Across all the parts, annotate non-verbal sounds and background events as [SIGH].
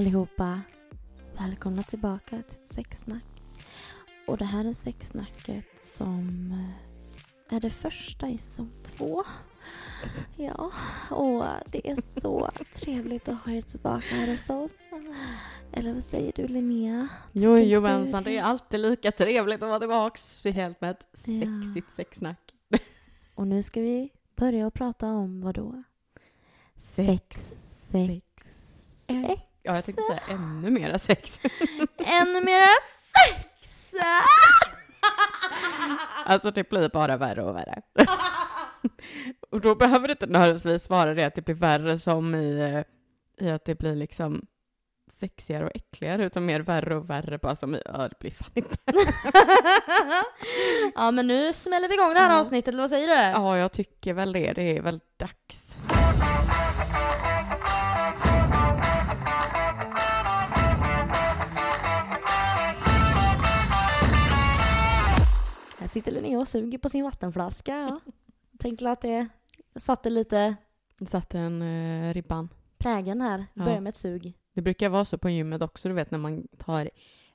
allihopa. Välkomna tillbaka till ett sexsnack. Och det här är sexsnacket som eh, är det första i säsong två. [LAUGHS] Ja, och det är så trevligt att ha er tillbaka här hos oss. Eller vad säger du Linnea? Jo, Tycker jo, inte du- mensan, det är alltid lika trevligt att vara tillbaks. Speciellt med ett Ja. sexigt sexsnack. [LAUGHS] Och nu ska vi börja prata om vad då? Sex, sex, sex. Ja, jag tänkte säga ännu mera sex. [LAUGHS] Ännu mera sex! [LAUGHS] Alltså det blir bara värre och värre. [LAUGHS] och då behöver det inte nödvändigtvis vara det att det blir värre som i, eh, i att det blir liksom sexigare och äckligare, utan mer värre och värre bara som i, ja det blir fan inte. ja men nu smäller vi igång det här Ja. avsnittet, eller vad säger du? Ja, jag tycker väl det. Det är väl dags. Sitter Linnea och suger på sin vattenflaska. Ja. Tänkte att det satte lite Satte en uh, ribban. prägen här. Ja. Börjar med ett sug. Det brukar vara så på gymmet också, du vet när man tar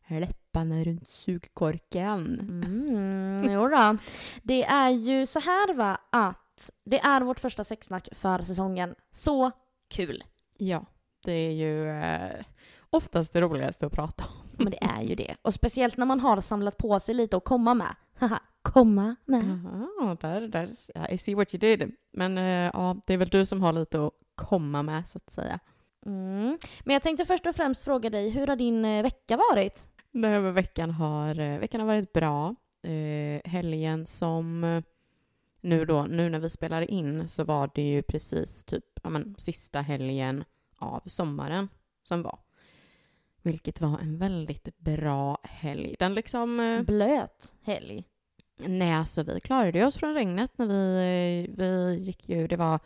läpparna runt sugkorken. Mm, jo då. Det är ju så här va att det är vårt första sexsnack för säsongen. Så kul! Ja, det är ju eh, oftast det roligaste att prata om. Men det är ju det. Och speciellt när man har samlat på sig lite att komma med. Haha, komma med. Jaha, där, där, I see what you did. Men eh, ja, det är väl du som har lite att komma med så att säga. Mm. Men jag tänkte först och främst fråga dig, hur har din eh, vecka varit? Den här veckan har, eh, veckan har varit bra. Eh, helgen som eh, nu då, nu när vi spelar in så var det ju precis typ, ja men sista helgen av sommaren som var. Vilket var en väldigt bra helg. Den liksom... eh, Blöt helg. Nej, alltså vi klarade oss från regnet när vi, eh, vi gick ju, det var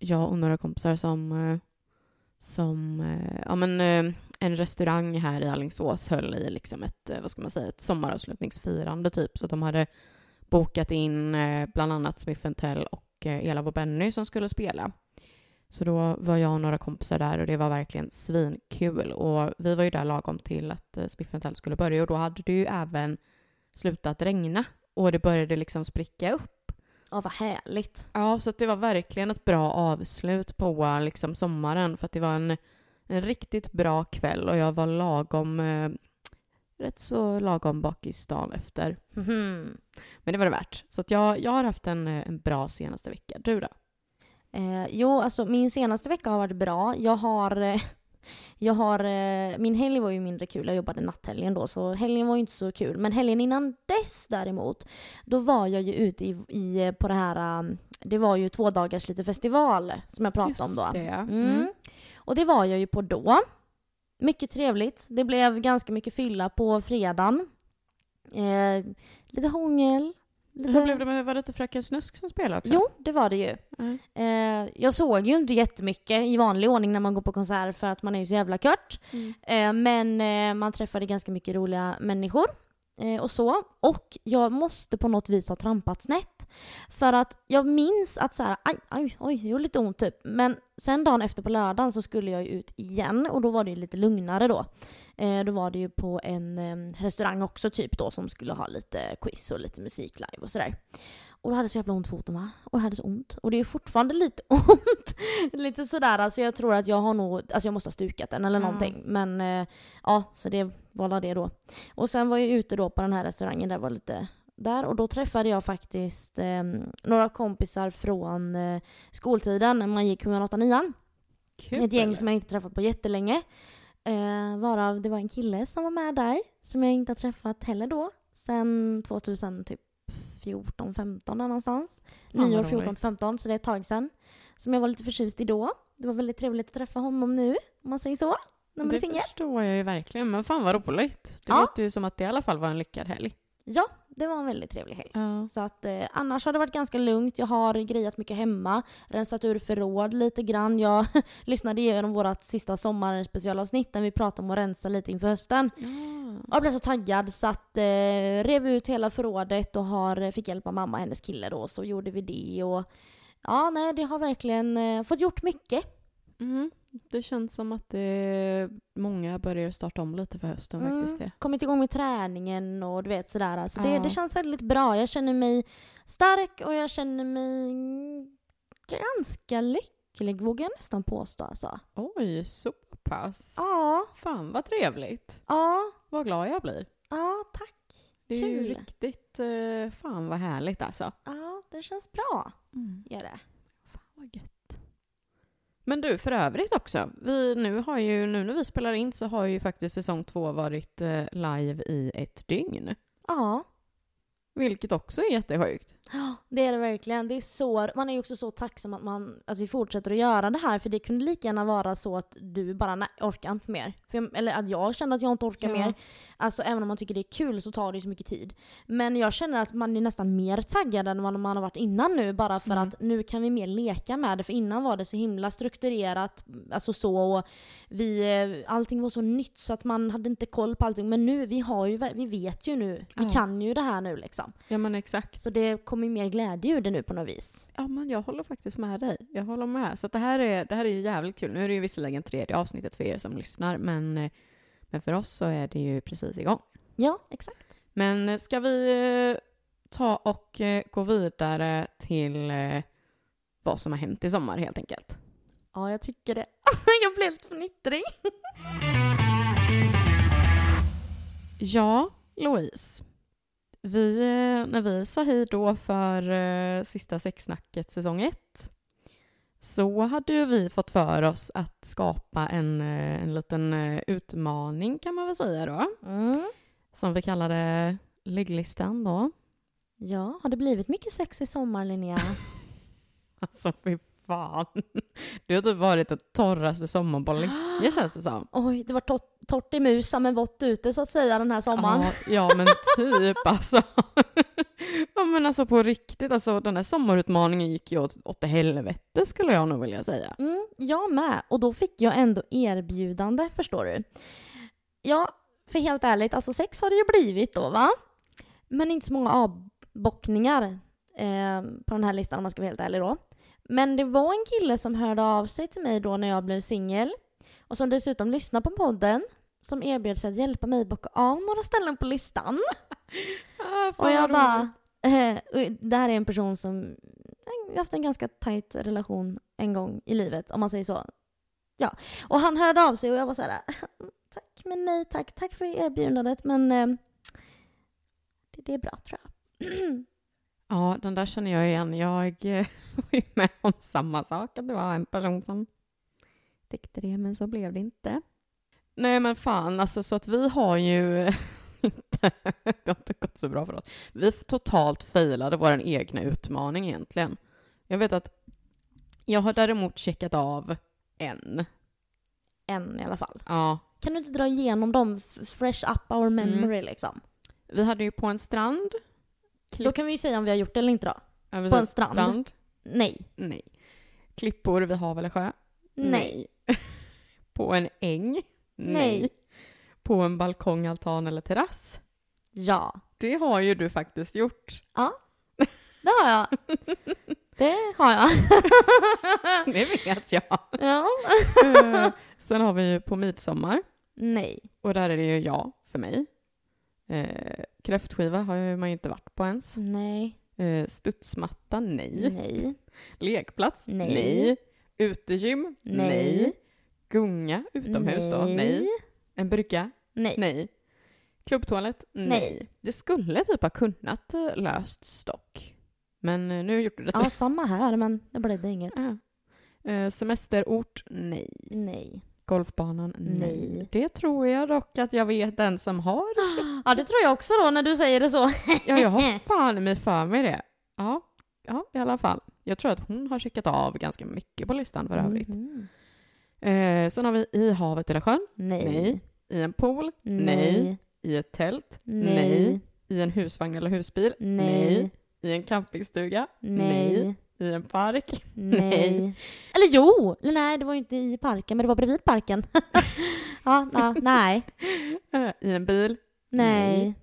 jag och några kompisar som, eh, som ja men en restaurang här i Alingsås höll i liksom ett, vad ska man säga, ett sommaravslutningsfirande typ. Så de hade bokat in bland annat Smith Tell och eh, Ela och Benny som skulle spela. Så då var jag och några kompisar där och det var verkligen svinkul. Och vi var ju där lagom till att eh, Tell skulle börja och då hade det ju även slutat regna och det började liksom spricka upp. Ja, vad härligt. Ja, så det var verkligen ett bra avslut på liksom sommaren för att det var en, en riktigt bra kväll och jag var lagom, eh, rätt så lagom bakis dagen efter. Mhm. Men det var det värt. Så jag, jag har haft en, en bra senaste vecka. Du då? Eh, jo, alltså min senaste vecka har varit bra. Jag har... Eh, [LAUGHS] jag har eh, min helg var ju mindre kul. Jag jobbade natthelgen då, så helgen var ju inte så kul. Men helgen innan dess däremot, då var jag ju ute i, i, på det här... um, det var ju två dagars lite festival som jag pratade om då. det. Mm. Och det var jag ju på då. Mycket trevligt. Det blev ganska mycket fylla på fredagen. Eh, lite hångel. Lite... Hur blev det med, var det inte Fröken Snusk som spelade också? Jo, det var det ju. Mm. Eh, jag såg ju inte jättemycket i vanlig ordning när man går på konsert för att man är ju så jävla kört. Mm. Eh, men eh, man träffade ganska mycket roliga människor eh, och så. Och jag måste på något vis ha trampat snett. För att jag minns att så här, aj, aj, oj, det gjorde lite ont typ. Men sen dagen efter på lördagen så skulle jag ju ut igen och då var det ju lite lugnare då. Eh, då var det ju på en eh, restaurang också typ då som skulle ha lite quiz och lite musik live och sådär. Och då hade jag så jävla ont i foten va? Och jag hade så ont. Och det är fortfarande lite [LAUGHS] ont. lite sådär, alltså jag tror att jag har nog, alltså jag måste ha stukat den eller Ja. någonting. Men eh, ja, så det var det då. Och sen var jag ute då på den här restaurangen där var lite där och då träffade jag faktiskt eh, några kompisar från eh, skoltiden när man gick 789 Kul. Ett gäng som jag inte träffat på jättelänge. Eh, varav det var en kille som var med där som jag inte har träffat heller då. Sen 2014, typ 15 där någonstans. Fan, vad Nyår roligt. 14 15 så det är ett tag sedan. Som jag var lite förtjust i då. Det var väldigt trevligt att träffa honom nu, om man säger så. När man är Det singel. förstår jag ju verkligen, men fan vad roligt. Det Ja. låter ju som att det i alla fall var en lyckad helg. Ja, det var en väldigt trevlig helg. Ja. Så att eh, annars har det varit ganska lugnt. Jag har grejat mycket hemma, rensat ur förråd lite grann. Jag [LAUGHS] lyssnade igenom vårt sista sommarspecialavsnitt där vi pratade om att rensa lite inför hösten. Och jag blev så taggad så att eh, rev ut hela förrådet och har, fick hjälp av mamma och hennes kille då. Så gjorde vi det och ja, nej, det har verkligen eh, fått gjort mycket. Mm. Det känns som att det, många börjar starta om lite för hösten Mm. faktiskt. Det. Kommit igång med träningen och du vet sådär. Alltså det, Ja. det känns väldigt bra. Jag känner mig stark och jag känner mig ganska lycklig vågar jag nästan påstå alltså. Oj, så pass. Ja, Fan vad trevligt. ja, Vad glad jag blir. ja tack. Det är ju Kul. riktigt, eh, fan vad härligt alltså. Ja, det känns bra. Mm. Gör det. Fan vad gött. Men du, för övrigt också. Vi, nu, har ju, nu när vi spelar in så har ju faktiskt säsong två varit eh, live i ett dygn. Ja, Vilket också är jättesjukt. [GASPS] det är det verkligen. Det är så, man är ju också så tacksam att, man, att vi fortsätter att göra det här för det kunde lika gärna vara så att du bara nej, orkar inte mer. Jag- eller att jag känner att jag inte orkar Ja. mer. Alltså även om man tycker det är kul så tar det ju så mycket tid. Men jag känner att man är nästan mer taggad än vad man har varit innan nu bara för Mm. att nu kan vi mer leka med det. För innan var det så himla strukturerat, alltså så och vi, eh, allting var så nytt så att man hade inte koll på allting. Men nu, vi har ju, vi vet ju nu, vi Ja. kan ju det här nu liksom. Ja men exakt. Så det kommer ju mer glädje ur det nu på något vis. Ja men jag håller faktiskt med dig. Jag håller med. Så det, här är, det här är ju jävligt kul. Nu är det ju visserligen tredje avsnittet för er som lyssnar men, eh, men för oss så är det ju precis igång. Ja, exakt. Men eh, ska vi eh, ta och gå vidare till vad som har hänt i sommar helt enkelt? Ja, jag tycker det. [LAUGHS] jag blev helt fnittrig. Ja, Louise. Vi, eh, när vi sa hej då för eh, sista sexsnacket säsong ett så hade vi fått för oss att skapa en, eh, en liten eh, utmaning kan man väl säga då. Mm. Som vi kallade ligglistan då. Ja, har det blivit mycket sex i sommar Linnea? [LAUGHS] Alltså fy fan. [LAUGHS] Det har typ varit det torraste på länge känns det som. [GASPS] Oj, det var torrt, torrt i musen men vått ute så att säga den här sommaren. Ja, ja men [LAUGHS] typ alltså. [LAUGHS] Ja men alltså på riktigt, alltså den här sommarutmaningen gick ju åt, åt helvete skulle jag nog vilja säga. Mm, jag med. Och då fick jag ändå erbjudande, förstår du. Ja, för helt ärligt, alltså sex har det ju blivit då va? Men inte så många avbockningar eh, på den här listan om man ska vara helt ärlig då. Men det var en kille som hörde av sig till mig då när jag blev singel och som dessutom lyssnade på podden som erbjöd sig att hjälpa mig bocka av några ställen på listan. [LAUGHS] Ah, Och jag bara, eh, [LAUGHS] det här är en person som vi har haft en ganska tajt relation en gång i livet, om man säger så. Ja, och han hörde av sig och jag var så här, [LAUGHS] tack men nej tack, tack för erbjudandet men eh, det, det är bra tror jag. [CLEARS THROAT] Ja, den där känner jag igen. Jag eh, [LAUGHS] var ju med om samma sak, att det var en person som tyckte det, men så blev det inte. Nej men fan, alltså så att vi har ju [LAUGHS] inte, [LAUGHS] det har inte gått så bra för oss. Vi totalt failade vår egna utmaning egentligen. Jag vet att jag har däremot checkat av en. En i alla fall. Ja, Kan du inte dra igenom dem, fresh up our memory liksom? vi hade ju på en strand. Då kan vi ju säga om vi har gjort det eller inte då. Ja, På en strand? Nej. Nej. Klippor vid hav eller sjö? Nej. [LAUGHS] På en äng? Nej. På en balkong, altan eller terrass? Ja. Det har ju du faktiskt gjort. Det har jag. Det har jag. [LAUGHS] Det vet jag. ja. Eh, Sen har vi ju på midsommar. Nej. Och där är det ju ja för mig. Eh, kräftskiva har man ju inte varit på ens. Nej. Eh, studsmatta, nej. Nej. [LAUGHS] Lekplats, Nej. Utegym, Nej. Gunga utomhus då, nej. En brygga, Nej. nej. Klubbtoalett, nej. Nej. Det skulle typ ha kunnat eh, lösts dock. Men eh, nu gjorde det Ja, samma här, men det blev det inget. Ja. Eh, semesterort, nej. Nej. Golfbanan, nej. Nej. Det tror jag dock att jag vet den som har. [GASPS] Ja, det tror jag också då när du säger det så. Ja, jag har [LAUGHS] fan mig för mig det. Ja, ja, i alla fall. Jag tror att hon har checkat av ganska mycket på listan för övrigt. Mhm. Eh, sen har vi i havet eller sjön, Nej. Nej. i en pool, Nej. i ett tält, Nej. i en husvagn eller husbil, Nej. i en campingstuga, Nej. I en park, Nej. [LAUGHS] Eller jo! Eller nej, det var ju inte i parken, men det var bredvid parken. [LAUGHS] ja, ja, nej. [LAUGHS] i en bil, Nej.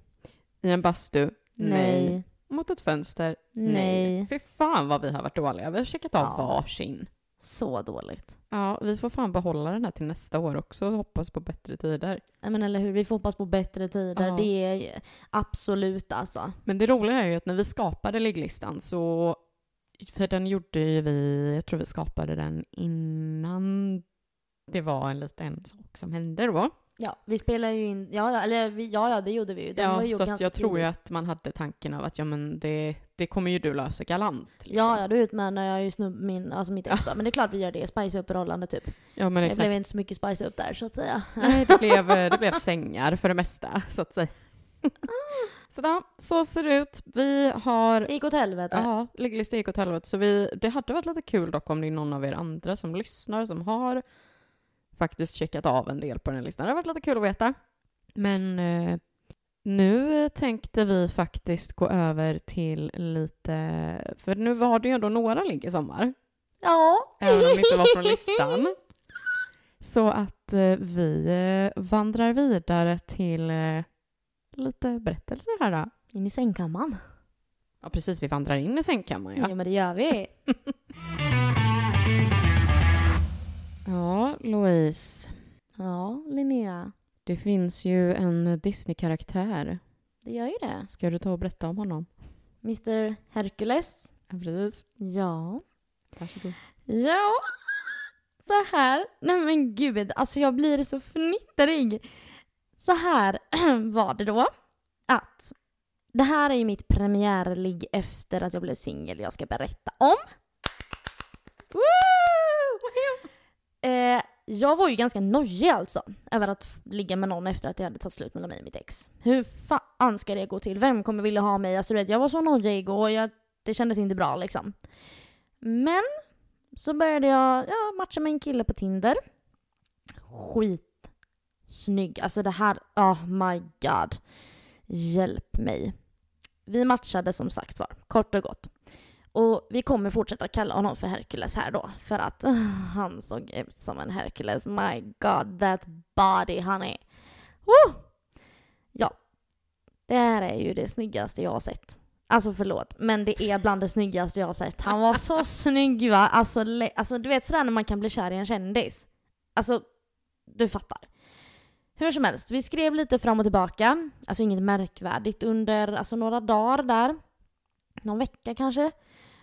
i en bastu, Nej. mot ett fönster, Nej. Fy fan vad vi har varit dåliga. Vi har checkat av Ja. varsin. Så dåligt. Ja, vi får fan behålla den här till nästa år också och hoppas på bättre tider. Nej men eller hur, vi får hoppas på bättre tider. Ja. Det är absolut alltså. Men det roliga är ju att när vi skapade ligglistan så, för den gjorde ju vi, jag tror vi skapade den innan det var en liten sak som hände då. Ja, vi spelar ju in, ja, eller vi, ja, ja det gjorde vi ju. Den var Ja, ju så jag tror ju tidigt. att man hade tanken av att ja men det, det kommer ju du lösa galant. Liksom. Ja, ja, då utmanar jag ju snubb min, alltså mitt då. Men det är klart vi gör det, spice upp förhållande typ. ja men Det exakt. blev inte så mycket spice upp där så att säga. Nej, det blev, det blev sängar för det mesta, så att säga. Så, då, så ser det ut. Vi har... Det gick åt helvete. Ja, ligglista gick åt helvete. Så vi, det hade varit lite kul dock om det är någon av er andra som lyssnar som har faktiskt checkat av en del på den här listan. Det har varit lite kul att veta. Men eh, nu tänkte vi faktiskt gå över till lite... För nu var det ju ändå några ligg i sommar. Ja. Även om det inte var från listan. Så att eh, vi eh, vandrar vidare till eh, lite berättelser här då. In i sängkammaren. Ja precis, vi vandrar in i sängkammaren Ja. ja. men det gör vi. [LAUGHS] Ja, Louise. Ja, Linnea. Det finns ju en Disney-karaktär. Det gör ju det. Ska du ta och berätta om honom? Mr Hercules. Ja, precis. Ja. Varsågod. Ja. Så här. Nej men gud, alltså jag blir så fnittrig. Så här [CLEARS THROAT] var det då. Att det här är ju mitt premiärligg efter att jag blev singel jag ska berätta om. Eh, jag var ju ganska nojig alltså över att ligga med någon efter att det hade tagit slut mellan mig och mitt ex. Hur fan ska det gå till? Vem kommer vilja ha mig? Alltså vet, jag var så nojig och jag, det kändes inte bra liksom. Men så började jag ja, matcha med en kille på Tinder. Skit snygg. Alltså det här, oh my god. Hjälp mig. Vi matchade som sagt var, kort och gott. Och vi kommer fortsätta kalla honom för Hercules här då. För att uh, [LAUGHS] han såg ut som en Hercules. My god, that body honey. Woo! Ja. Det här är ju det snyggaste jag har sett. Alltså förlåt, men det är bland det snyggaste jag har sett. Han var så [LAUGHS] snygg va? Alltså, alltså du vet sådär när man kan bli kär i en kändis. Alltså, du fattar. Hur som helst, vi skrev lite fram och tillbaka. Alltså inget märkvärdigt under alltså, några dagar där. Någon vecka kanske.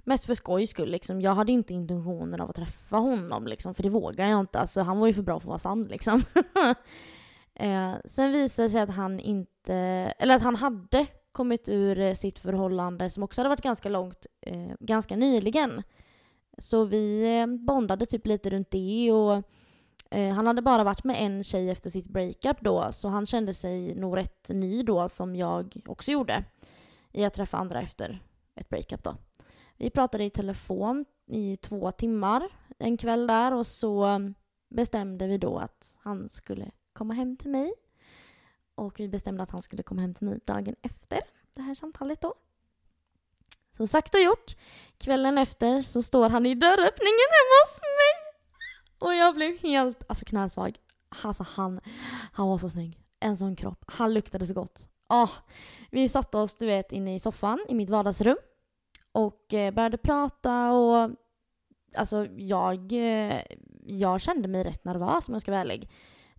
Mest för skojs skull liksom. Jag hade inte intentioner av att träffa honom liksom, för det vågar jag inte. Alltså han var ju för bra för att vara sann liksom. [LAUGHS] eh, sen visade det sig att han inte, eller att han hade kommit ur eh, sitt förhållande som också hade varit ganska långt, eh, ganska nyligen. Så vi eh, bondade typ lite runt det och eh, han hade bara varit med en tjej efter sitt breakup då så han kände sig nog rätt ny då som jag också gjorde i att träffa andra efter ett breakup då. Vi pratade i telefon i två timmar en kväll där och så bestämde vi då att han skulle komma hem till mig. Och vi bestämde att han skulle komma hem till mig dagen efter det här samtalet då. Så sagt och gjort. Kvällen efter så står han i dörröppningen hemma hos mig. Och jag blev helt alltså knäsvag. Alltså han, han var så snygg. En sån kropp. Han luktade så gott. Ah, vi satte oss du vet inne i soffan i mitt vardagsrum. Och eh, började prata och alltså jag, eh, jag kände mig rätt nervös om jag ska vara ärlig.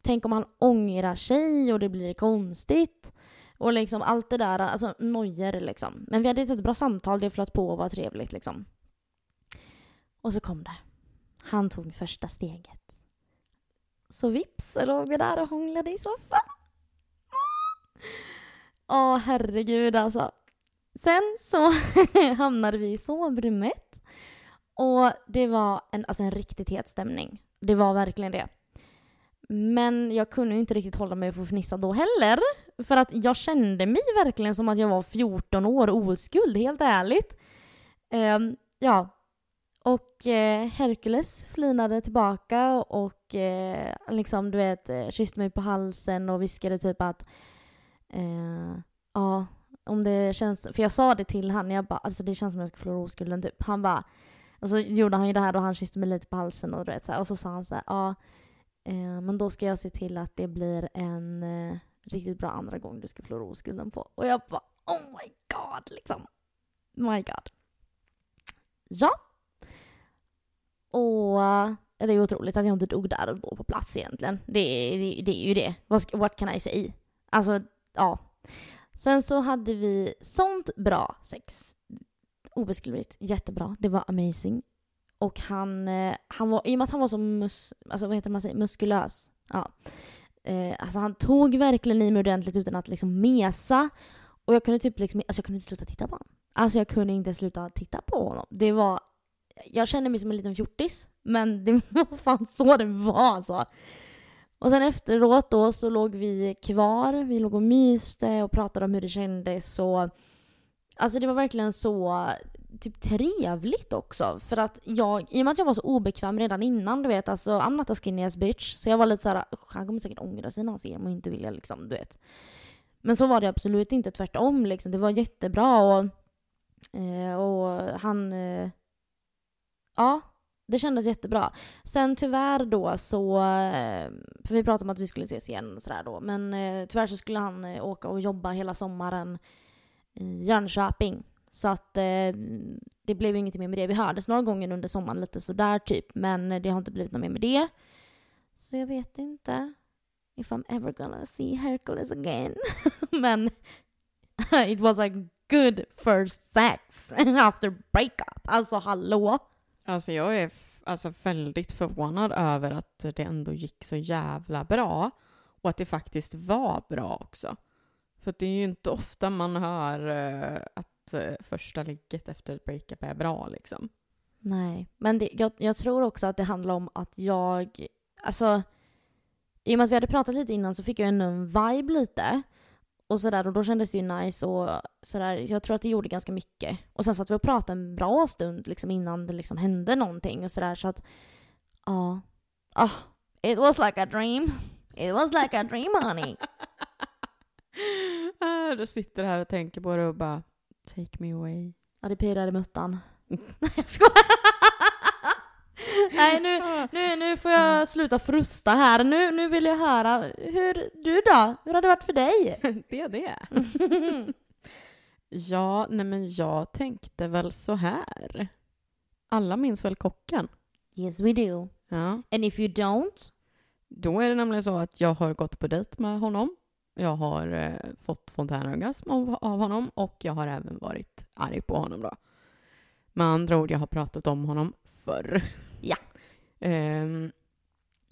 Tänk om han ångrar sig och det blir konstigt. Och liksom allt det där, alltså nojor liksom. Men vi hade ett bra samtal, det flöt på och var trevligt liksom. Och så kom det. Han tog första steget. Så vips låg vi där och hånglade i soffan. Åh herregud alltså. Sen så [LAUGHS] hamnade vi i sovrummet. Och det var en, alltså en riktigt het stämning. Det var verkligen det. Men jag kunde inte riktigt hålla mig för att fnissa då heller. För att jag kände mig verkligen som att jag var 14 år oskuld, helt ärligt. Ehm, ja. Och eh, Hercules flinade tillbaka och eh, liksom du vet eh, kysste mig på halsen och viskade typ att eh, ja, om det känns, för jag sa det till han, jag bara alltså det känns som att jag ska förlora oskulden typ. Han bara, och så gjorde han ju det här och han kysste mig lite på halsen och du vet så här, och så sa han så här, ja Eh, men då ska jag se till att det blir en eh, riktigt bra andra gång du ska förlora oskulden på. Och jag bara oh my god liksom. My god. Ja. Och eh, det är otroligt att jag inte dog där och då på plats egentligen. Det, är- det, det är ju det. What, what can I say? Alltså, ja. Sen så hade vi sånt bra sex. Obeskrivligt. Jättebra. Det var amazing. Och han, eh, han var, i och med att han var så mus, alltså vad heter man säger, muskulös. Ja. Eh, alltså han tog verkligen i mig ordentligt utan att liksom mesa. Och jag kunde typ liksom, alltså jag kunde inte sluta titta på honom. Alltså jag kunde inte sluta titta på honom. Det var, jag kände mig som en liten fjortis. Men det [LAUGHS] var fan så det var alltså. Och sen efteråt då så låg vi kvar, vi låg och myste och pratade om hur det kändes och Alltså det var verkligen så typ trevligt också. För att jag, i och med att jag var så obekväm redan innan, du vet, alltså I'm not a skinny ass bitch. Så jag var lite såhär, "Usch, han kommer säkert ångra sig när han ser mig och inte vilja liksom, du vet. Men så var det absolut inte, tvärtom liksom. Det var jättebra och, eh, och han... Eh, Ja, det kändes jättebra. Sen tyvärr då så, eh, för vi pratade om att vi skulle ses igen och sådär då, men eh, tyvärr så skulle han eh, åka och jobba hela sommaren i Jönköping. Så att det blev ju inget mer med det. Vi hördes några gånger under sommaren lite sådär typ, men det har inte blivit något mer med det. Så jag vet inte if I'm ever gonna see Hercules again. [LAUGHS] men [LAUGHS] it was a good first sex [LAUGHS] after breakup. Alltså hallå? Alltså jag är alltså väldigt förvånad över att det ändå gick så jävla bra och att det faktiskt var bra också. För det är ju inte ofta man hör eh, att eh, första ligget efter ett breakup är bra liksom. Nej, men det, jag, jag tror också att det handlar om att jag, alltså i och med att vi hade pratat lite innan så fick jag en vibe lite. Och sådär, och då kändes det ju nice och sådär. Jag tror att det gjorde ganska mycket. Och sen satt vi och pratade en bra stund liksom innan det liksom hände någonting och sådär så att, ja. Ah, it was like a dream. It was like a dream honey. [LAUGHS] Ah, du sitter här och tänker på det och bara take me away. Ja, det pirrar i muttan. [LAUGHS] Nej, jag skojar. Nej, nu, nu, nu får jag sluta frusta här. Nu, nu vill jag höra, hur du då? Hur har det varit för dig? [LAUGHS] det är det. [LAUGHS] Ja, nej men jag tänkte väl så här. Alla minns väl kocken? yes we do. Ja. And if you don't? Då är det nämligen så att jag har gått på dejt med honom. Jag har eh, fått fontänorgasm av, av honom och jag har även varit arg på honom då. Med andra ord, jag har pratat om honom förr. Ja. Ehm,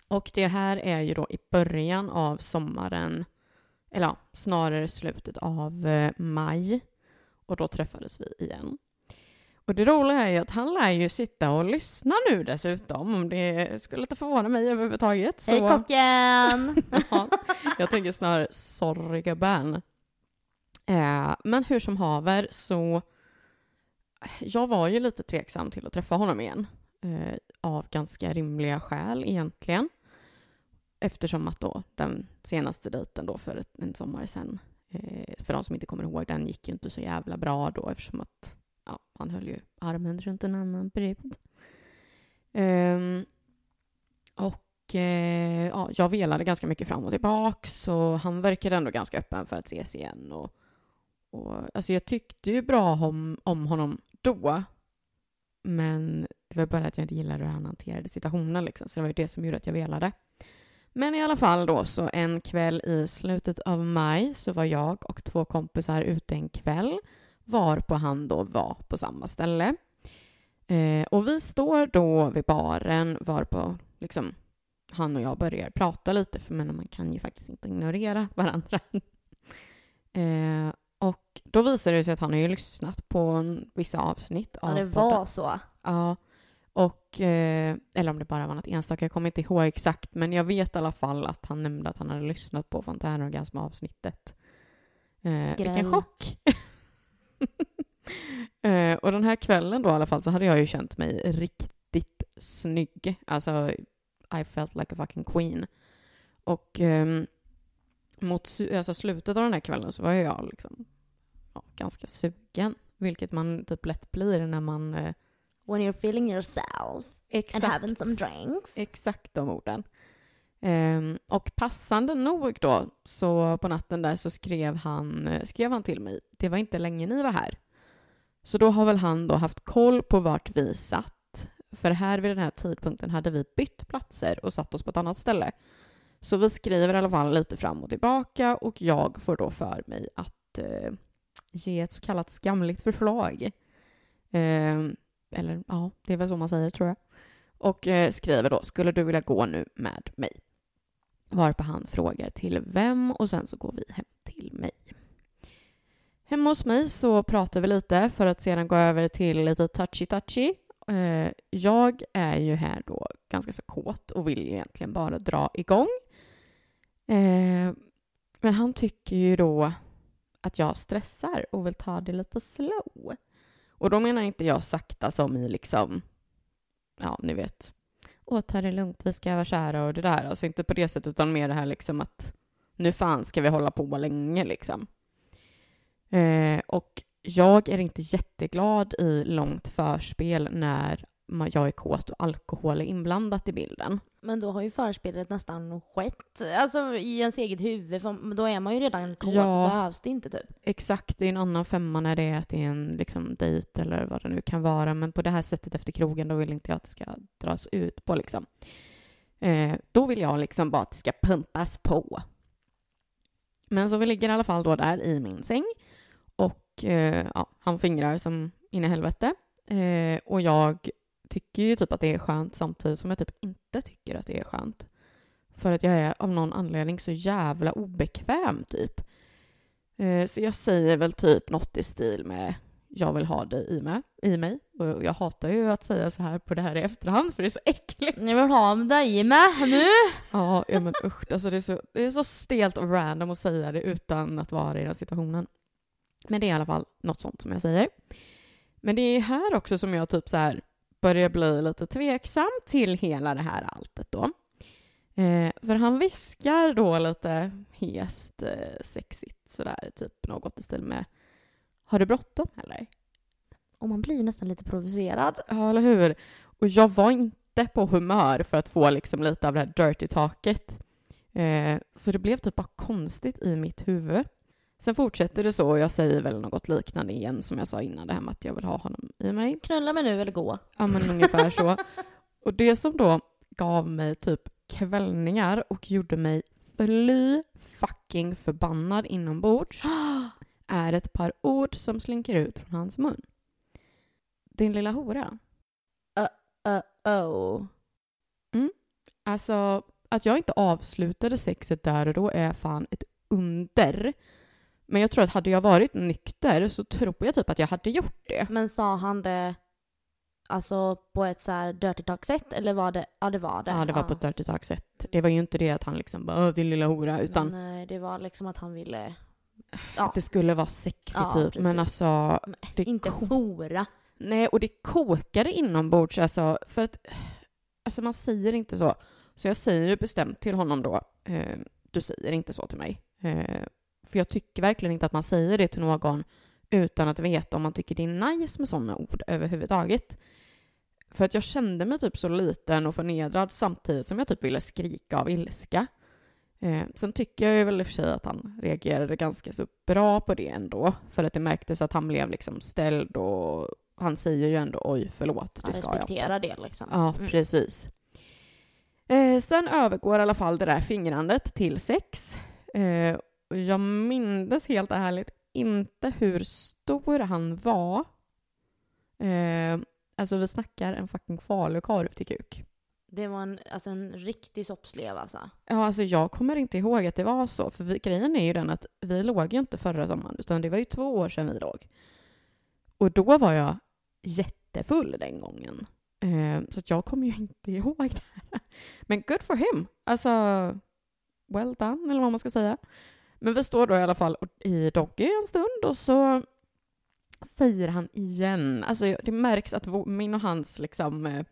och det här är ju då i början av sommaren, eller ja, snarare slutet av eh, maj. Och då träffades vi igen. Och det roliga är ju att han lär ju sitta och lyssna nu dessutom, om det skulle inte förvåna mig överhuvudtaget. Hej kocken! [LAUGHS] Ja, jag tänker snarare sorry gubben. Eh, men hur som haver så jag var ju lite tveksam till att träffa honom igen. Eh, av ganska rimliga skäl egentligen. Eftersom att då den senaste dejten då för ett, en sommar sedan, eh, för de som inte kommer ihåg, den gick ju inte så jävla bra då eftersom att ja, han höll ju armen runt en annan brud. Ehm, och eh, ja, jag velade ganska mycket fram och tillbaka så han verkade ändå ganska öppen för att ses igen. Och, och, alltså jag tyckte ju bra om, om honom då, men det var bara att jag inte gillade hur han hanterade situationen liksom, så det var ju det som gjorde att jag velade. Men i alla fall då, så en kväll i slutet av maj så var jag och två kompisar ute en kväll varpå han då var på samma ställe. Eh, och vi står då vid baren varpå liksom han och jag börjar prata lite, för men man kan ju faktiskt inte ignorera varandra. [LAUGHS] eh, och då visar det sig att han har ju lyssnat på vissa avsnitt Ja, av det podden. var så. Ja, och, eh, eller om det bara var något enstaka, jag kommer inte ihåg exakt, men jag vet i alla fall att han nämnde att han hade lyssnat på fontänorgasm-avsnittet. Eh, vilken chock! [LAUGHS] eh, och den här kvällen då i alla fall så hade jag ju känt mig riktigt snygg. Alltså, I felt like a fucking queen. Och ehm, mot alltså slutet av den här kvällen så var jag liksom ja, ganska sugen. Vilket man typ lätt blir när man eh, When you're feeling yourself and having some drinks. Exakt de orden. Ehm, och passande nog då, så på natten där så skrev han, skrev han till mig, det var inte länge ni var här. Så då har väl han då haft koll på vart vi satt För här vid den här tidpunkten hade vi bytt platser och satt oss på ett annat ställe. Så vi skriver i alla fall lite fram och tillbaka och jag får då för mig att eh, ge ett så kallat skamligt förslag. Eh, eller ja, det är väl så man säger tror jag. Och eh, skriver då, skulle du vilja gå nu med mig? Varpå han frågar till vem och sen så går vi hem till mig. Hemma hos mig så pratar vi lite för att sedan gå över till lite touchy-touchy. Eh, jag är ju här då ganska så kåt och vill ju egentligen bara dra igång. Eh, men han tycker ju då att jag stressar och vill ta det lite slow. Och då menar inte jag sakta som i liksom, ja, ni vet, åh, ta det lugnt, vi ska vara kära och det där. Alltså inte på det sättet, utan mer det här liksom att nu fan ska vi hålla på länge liksom. Eh, och jag är inte jätteglad i långt förspel när jag är kåt och alkohol är inblandat i bilden. Men då har ju förspelet nästan skett, alltså i ens eget huvud, för då är man ju redan kåt, Ja. behövs det inte typ. Exakt, det är en annan femma när det är att det är en liksom, dejt eller vad det nu kan vara. Men på det här sättet efter krogen, då vill inte jag att det ska dras ut på liksom. Eh, då vill jag liksom bara att det ska pumpas på. Men så vi ligger i alla fall då där i min säng. Och eh, ja, han fingrar som in i helvete. Eh, och jag tycker ju typ att det är skönt samtidigt som jag typ inte tycker att det är skönt. För att jag är av någon anledning så jävla obekväm typ. Eh, Så jag säger väl typ något i stil med jag vill ha det i mig, i mig. Och jag hatar ju att säga så här på det här i efterhand för det är så äckligt. Jag vill ha dig med nu! Ja, ja men usch, alltså det, är så, det är så stelt och random att säga det utan att vara i den situationen. Men det är i alla fall något sånt som jag säger. Men det är här också som jag typ så här börjar bli lite tveksam till hela det här alltet då. Eh, för han viskar då lite hest, eh, sexigt sådär, typ något i stil med Har du bråttom eller? Och man blir ju nästan lite provocerad. Ja, eller hur? Och jag var inte på humör för att få liksom lite av det här dirty taket. Eh, så det blev typ bara konstigt i mitt huvud. Sen fortsätter det så och jag säger väl något liknande igen som jag sa innan, det här med att jag vill ha honom i mig. Knulla mig nu eller gå. Ja, men ungefär så. [LAUGHS] Och det som då gav mig typ kvällningar och gjorde mig fly fucking förbannad inombords [GASPS] är ett par ord som slinker ut från hans mun. Din lilla hora. Uh-oh. Alltså, att jag inte avslutade sexet där och då är fan ett under. Men jag tror att hade jag varit nykter så tror jag typ att jag hade gjort det. Men sa han det alltså på ett så här dirty talk sätt eller var det, ja det var det. Ja, det var på ett dirty talk sätt. Det var ju inte det att han liksom bara "Åh, din lilla hora, utan Men, eh, det var liksom att han ville, att det skulle vara sexigt Ja, typ. precis. Men alltså, det inte hora. Nej, och det kokade inombords alltså, för att alltså man säger inte så. Så jag säger ju bestämt till honom då, eh, du säger inte så till mig. Eh, för jag tycker verkligen inte att man säger det till någon utan att veta om man tycker det är nice med sådana ord överhuvudtaget. För att jag kände mig typ så liten och förnedrad samtidigt som jag typ ville skrika av ilska. Eh, sen tycker jag ju väl i och för sig att han reagerade ganska så bra på det ändå. För att det märktes att han blev liksom ställd och han säger ju ändå oj förlåt, det ska jag respektera det liksom. Ja, Mm. precis. Eh, sen övergår i alla fall det där fingrandet till sex. Eh, jag minns helt ärligt inte hur stor han var. Eh, alltså vi snackar en fucking falukorv till kuk. Det var en, alltså en riktig soppslev alltså. Ja, alltså jag kommer inte ihåg att det var så, för vi, grejen är ju den att vi låg ju inte förra sommaren, utan det var ju två år sedan vi låg. Och då var jag jättefull den gången. Eh, så jag kommer ju inte ihåg det här. Men good for him! Alltså, well done, eller vad man ska säga. Men vi står då i alla fall i Doggy en stund och så säger han igen, alltså det märks att min och hans liksom eh,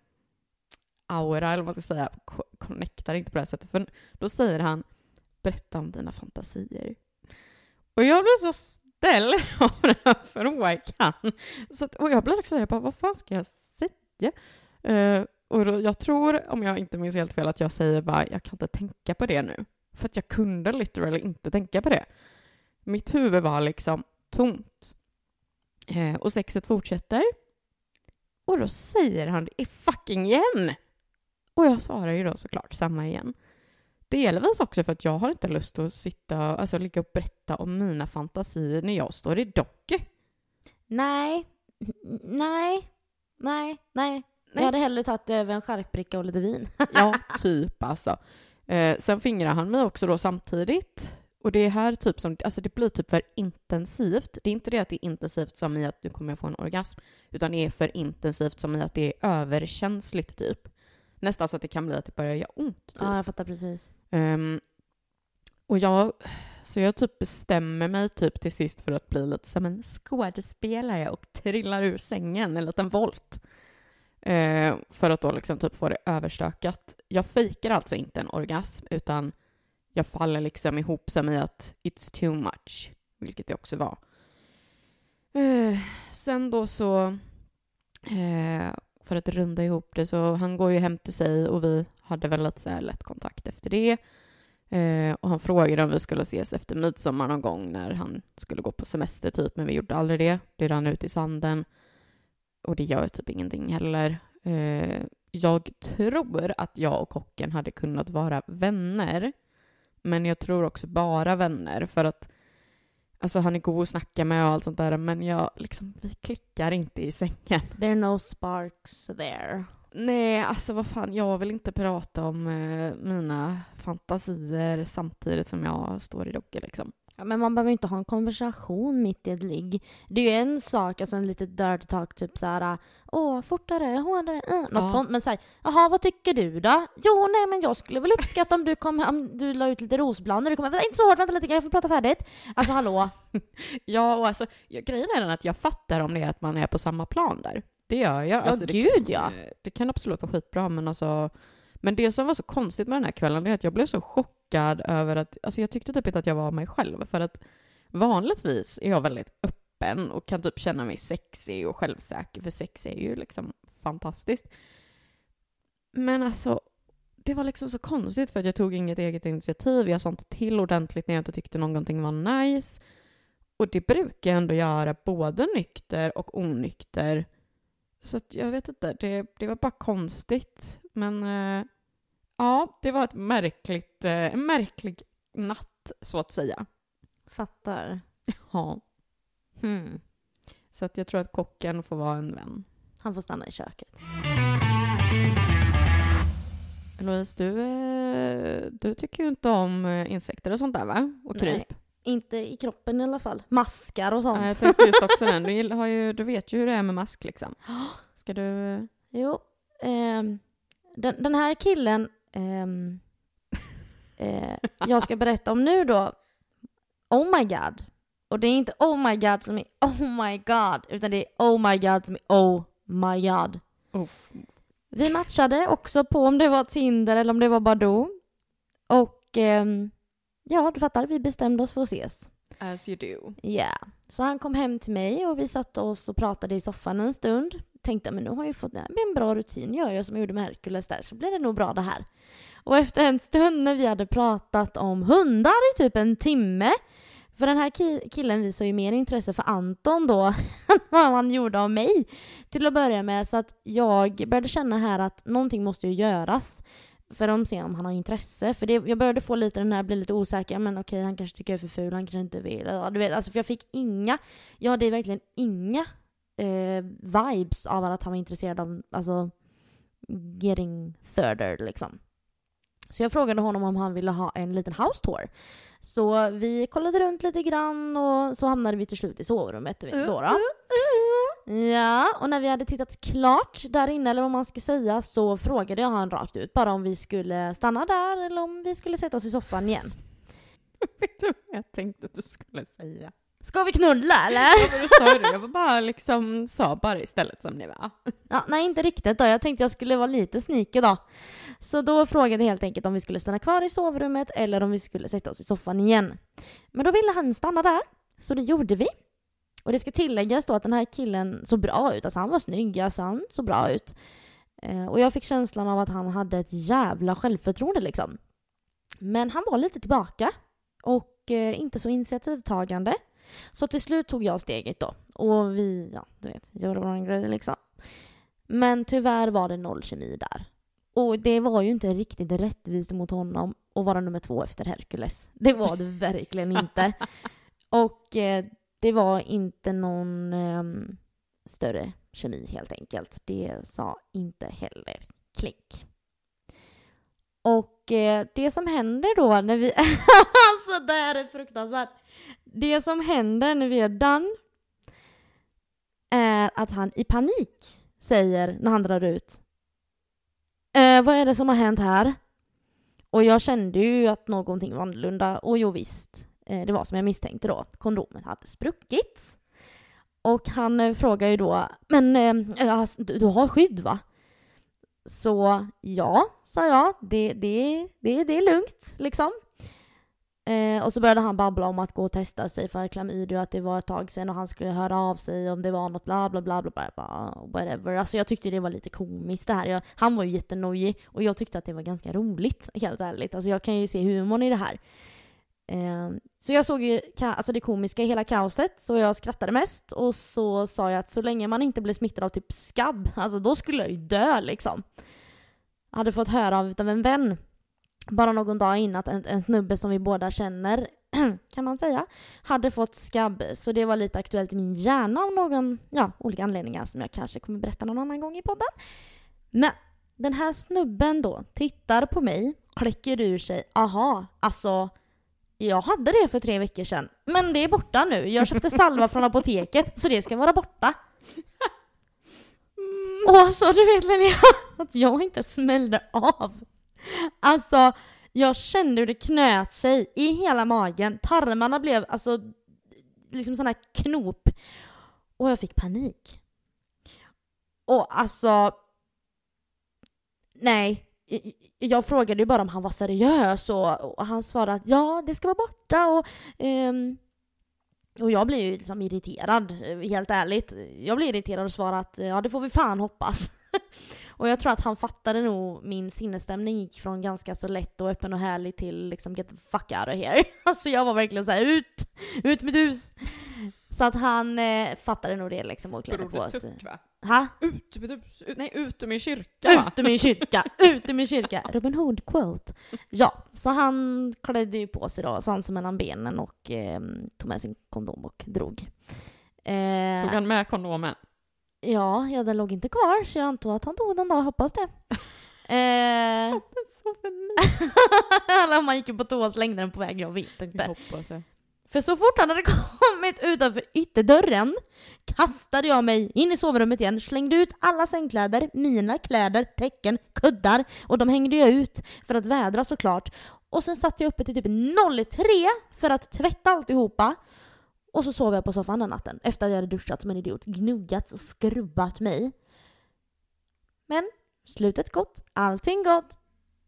aura, eller vad man ska säga, connectar inte på det här sättet. För då säger han, berätta om dina fantasier. Och jag blir så ställd [LAUGHS] av den här frågan. Så att, och jag blir också, jag bara, vad fan ska jag säga? Uh, och då, jag tror, om jag inte minns helt fel, att jag säger bara, jag kan inte tänka på det nu. För att jag kunde literally inte tänka på det. Mitt huvud var liksom tomt. Eh, och sexet fortsätter. Och då säger han det är fucking igen! Och jag svarar ju då såklart samma igen. Delvis också för att jag har inte lust att sitta, alltså ligga och berätta om mina fantasier när jag står i docker. Nej, nej, nej, nej. Jag hade hellre tagit över en charkbricka och lite vin. Ja, [LAUGHS] typ alltså. Eh, sen fingrar han mig också då samtidigt. Och det är här typ som, alltså det blir typ för intensivt. Det är inte det att det är intensivt som i att nu kommer jag få en orgasm, utan det är för intensivt som i att det är överkänsligt typ. Nästan så att det kan bli att det börjar göra ont. Typ. Ja, jag fattar precis. Um, och jag, så jag typ bestämmer mig typ till sist för att bli lite som en skådespelare och trillar ur sängen en liten volt. Uh, för att då liksom typ få det överstökat. Jag fejkar alltså inte en orgasm utan jag faller liksom ihop som i att it's too much, vilket det också var. Eh, sen då så, eh, för att runda ihop det, så han går ju hem till sig och vi hade väl lite så här lätt kontakt efter det. Eh, och han frågade om vi skulle ses efter midsommar någon gång när han skulle gå på semester typ, men vi gjorde aldrig det. Det rann ut i sanden. Och det gör typ ingenting heller. Eh, jag tror att jag och kocken hade kunnat vara vänner men jag tror också bara vänner för att Alltså han är god att snacka med och allt sånt där men jag liksom, vi klickar inte i sängen. There are no sparks there. Nej, alltså vad fan, jag vill inte prata om eh, mina fantasier samtidigt som jag står i dogge liksom. Ja, men man behöver inte ha en konversation mitt i ett ligg. Det är ju en sak, alltså en liten dirty talk, typ såhär åh, fortare, hårdare, uh, något ja. sånt. Men såhär, jaha, vad tycker du då? Jo, nej, men jag skulle väl uppskatta om du kom om du la ut lite rosblad när du kom hem. Inte så hårt, vänta lite, jag får prata färdigt. Alltså hallå? [LAUGHS] ja, och alltså, grejen är den att jag fattar om det är att man är på samma plan där. Det gör jag. Ja, alltså, gud kan, ja. Det kan absolut vara skitbra, men alltså men det som var så konstigt med den här kvällen är att jag blev så chockad över att, alltså jag tyckte typ inte att jag var mig själv för att vanligtvis är jag väldigt öppen och kan typ känna mig sexig och självsäker för sex är ju liksom fantastiskt. Men alltså, det var liksom så konstigt för att jag tog inget eget initiativ, jag sa inte till ordentligt när jag inte tyckte någonting var nice. Och det brukar jag ändå göra både nykter och onykter. Så jag vet inte, det, det var bara konstigt. Men eh, ja, det var ett märkligt, eh, en märklig natt så att säga. Fattar. Ja. Hmm. Så att jag tror att kocken får vara en vän. Han får stanna i köket. Louise, du, eh, du tycker ju inte om eh, insekter och sånt där va? Och kryp? Nej, inte i kroppen i alla fall. Maskar och sånt. Nej, jag tänkte just också den. Du, har ju, du vet ju hur det är med mask liksom. [GASPS] Ska du... Jo. Eh, den, den, här killen eh, [LAUGHS] eh, jag ska berätta om nu då. Oh my god. Och det är inte oh my god som är oh my god, utan det är oh my god som är oh my god. Uff. Vi matchade också på om det var Tinder eller om det var Badoo. Och eh, ja, du fattar, vi bestämde oss för att ses. As you do. Ja. Yeah. Så han kom hem till mig och vi satte oss och pratade i soffan en stund. Tänkte, men nu har jag fått en bra rutin, gör jag som jag gjorde med Hercules där, så blir det nog bra det här. Och efter en stund när vi hade pratat om hundar i typ en timme för den här killen visar ju mer intresse för Anton då [LAUGHS] än vad han gjorde av mig till att börja med. Så att jag började känna här att någonting måste ju göras för att se om han har intresse. För det, jag började få lite den här, bli lite osäker, men okej han kanske tycker jag är för ful, han kanske inte vill. Ja, du vet, alltså för jag fick inga, jag hade verkligen inga eh, vibes av att han var intresserad av, alltså getting thirder liksom. Så jag frågade honom om han ville ha en liten house tour. Så vi kollade runt lite grann och så hamnade vi till slut i sovrummet. Då, då. Uh, uh, uh. Ja, och när vi hade tittat klart där inne, eller vad man ska säga, så frågade jag han rakt ut bara om vi skulle stanna där eller om vi skulle sätta oss i soffan igen. [LAUGHS] Vet du vad jag tänkte att du skulle säga? Ska vi knulla eller? Ja, du sa det. Jag var bara liksom sa bara istället som ni var. Ja, nej, inte riktigt då. Jag tänkte jag skulle vara lite sneaky då. Så då frågade jag helt enkelt om vi skulle stanna kvar i sovrummet eller om vi skulle sätta oss i soffan igen. Men då ville han stanna där, så det gjorde vi. Och det ska tilläggas då att den här killen såg bra ut. Alltså han var snygg, alltså han såg bra ut. Eh, och jag fick känslan av att han hade ett jävla självförtroende liksom. Men han var lite tillbaka och eh, inte så initiativtagande. Så till slut tog jag steget då. Och vi, ja, du vet, gjorde vår grej liksom. Men tyvärr var det noll kemi där. Och det var ju inte riktigt rättvist mot honom att vara nummer två efter Hercules. Det var det verkligen inte. [LAUGHS] Och eh, det var inte någon um, större kemi helt enkelt. Det sa inte heller Klink. Och eh, det som händer då när vi... [LAUGHS] alltså det här är fruktansvärt. Det som händer när vi är done är att han i panik säger när han drar ut eh, Vad är det som har hänt här? Och jag kände ju att någonting var annorlunda och jo visst, Eh, det var som jag misstänkte då. Kondomen hade spruckit. Och han eh, frågar ju då, men eh, eh alltså, du, du har skydd va? Så ja, sa jag, det, det, det, det är lugnt liksom. Eh, och så började han babbla om att gå och testa sig för klamydia, att det var ett tag sedan och han skulle höra av sig om det var något bla bla bla bla bla, bla ah, whatever. Alltså jag tyckte det var lite komiskt det här. Jag, han var ju jättenojig och jag tyckte att det var ganska roligt, helt ärligt. Alltså jag kan ju se humorn i det här. Ehm, så jag såg ju alltså det komiska i hela kaoset, så jag skrattade mest och så sa jag att så länge man inte blir smittad av typ skabb, alltså då skulle jag ju dö liksom. Jag hade fått höra av en vän bara någon dag innan att en, en snubbe som vi båda känner, [CLEARS THROAT] kan man säga, hade fått skabb. Så det var lite aktuellt i min hjärna av någon, ja, olika anledningar som jag kanske kommer berätta någon annan gång i podden. Men den här snubben då tittar på mig, kläcker ur sig, aha, alltså jag hade det för tre veckor sedan, men det är borta nu. Jag köpte salva från apoteket, så det ska vara borta. Och alltså, du vet Linnea, att jag inte smällde av. Alltså, jag kände hur det knöt sig i hela magen. Tarmarna blev alltså liksom sån här knop. Och jag fick panik. Och alltså... Nej. Jag frågade ju bara om han var seriös och, han svarade att ja, det ska vara borta och... Um, och jag blir ju liksom irriterad, helt ärligt. Jag blir irriterad och svarar att ja, det får vi fan hoppas. [LAUGHS] Och jag tror att han fattade nog min sinnesstämning gick från ganska så lätt och öppen och härlig till liksom get the fuck out of here. [LAUGHS] Alltså jag var verkligen så här, ut! Ut med hus! Så att han eh, fattade nog det liksom och klädde på sig. Tuck, va? Ha? Ut med hus, nej ut ur min kyrka va? Ut ur min kyrka, ut ur min kyrka. Robin Hood quote. Ja, så han klädde ju på sig då svansen mellan benen och eh, tog med sin kondom och drog. Eh, tog han med kondomen? Ja, ja, den låg inte kvar så jag antar att han tog den då, hoppas det. eh... [LAUGHS] [LAUGHS] Eller om han gick på toa och slängde den på väg, jag vet inte. Jag hoppas jag. För så fort han hade [LAUGHS] kommit utanför ytterdörren kastade jag mig in i sovrummet igen, slängde ut alla sängkläder, mina kläder, täcken, kuddar och de hängde jag ut för att vädra såklart. Och sen satt jag uppe till typ 03 för att tvätta alltihopa och så sov jag på soffan den natten efter att jag hade duschat som en idiot, gnuggat och skrubbat mig. Men slutet gott, allting gott.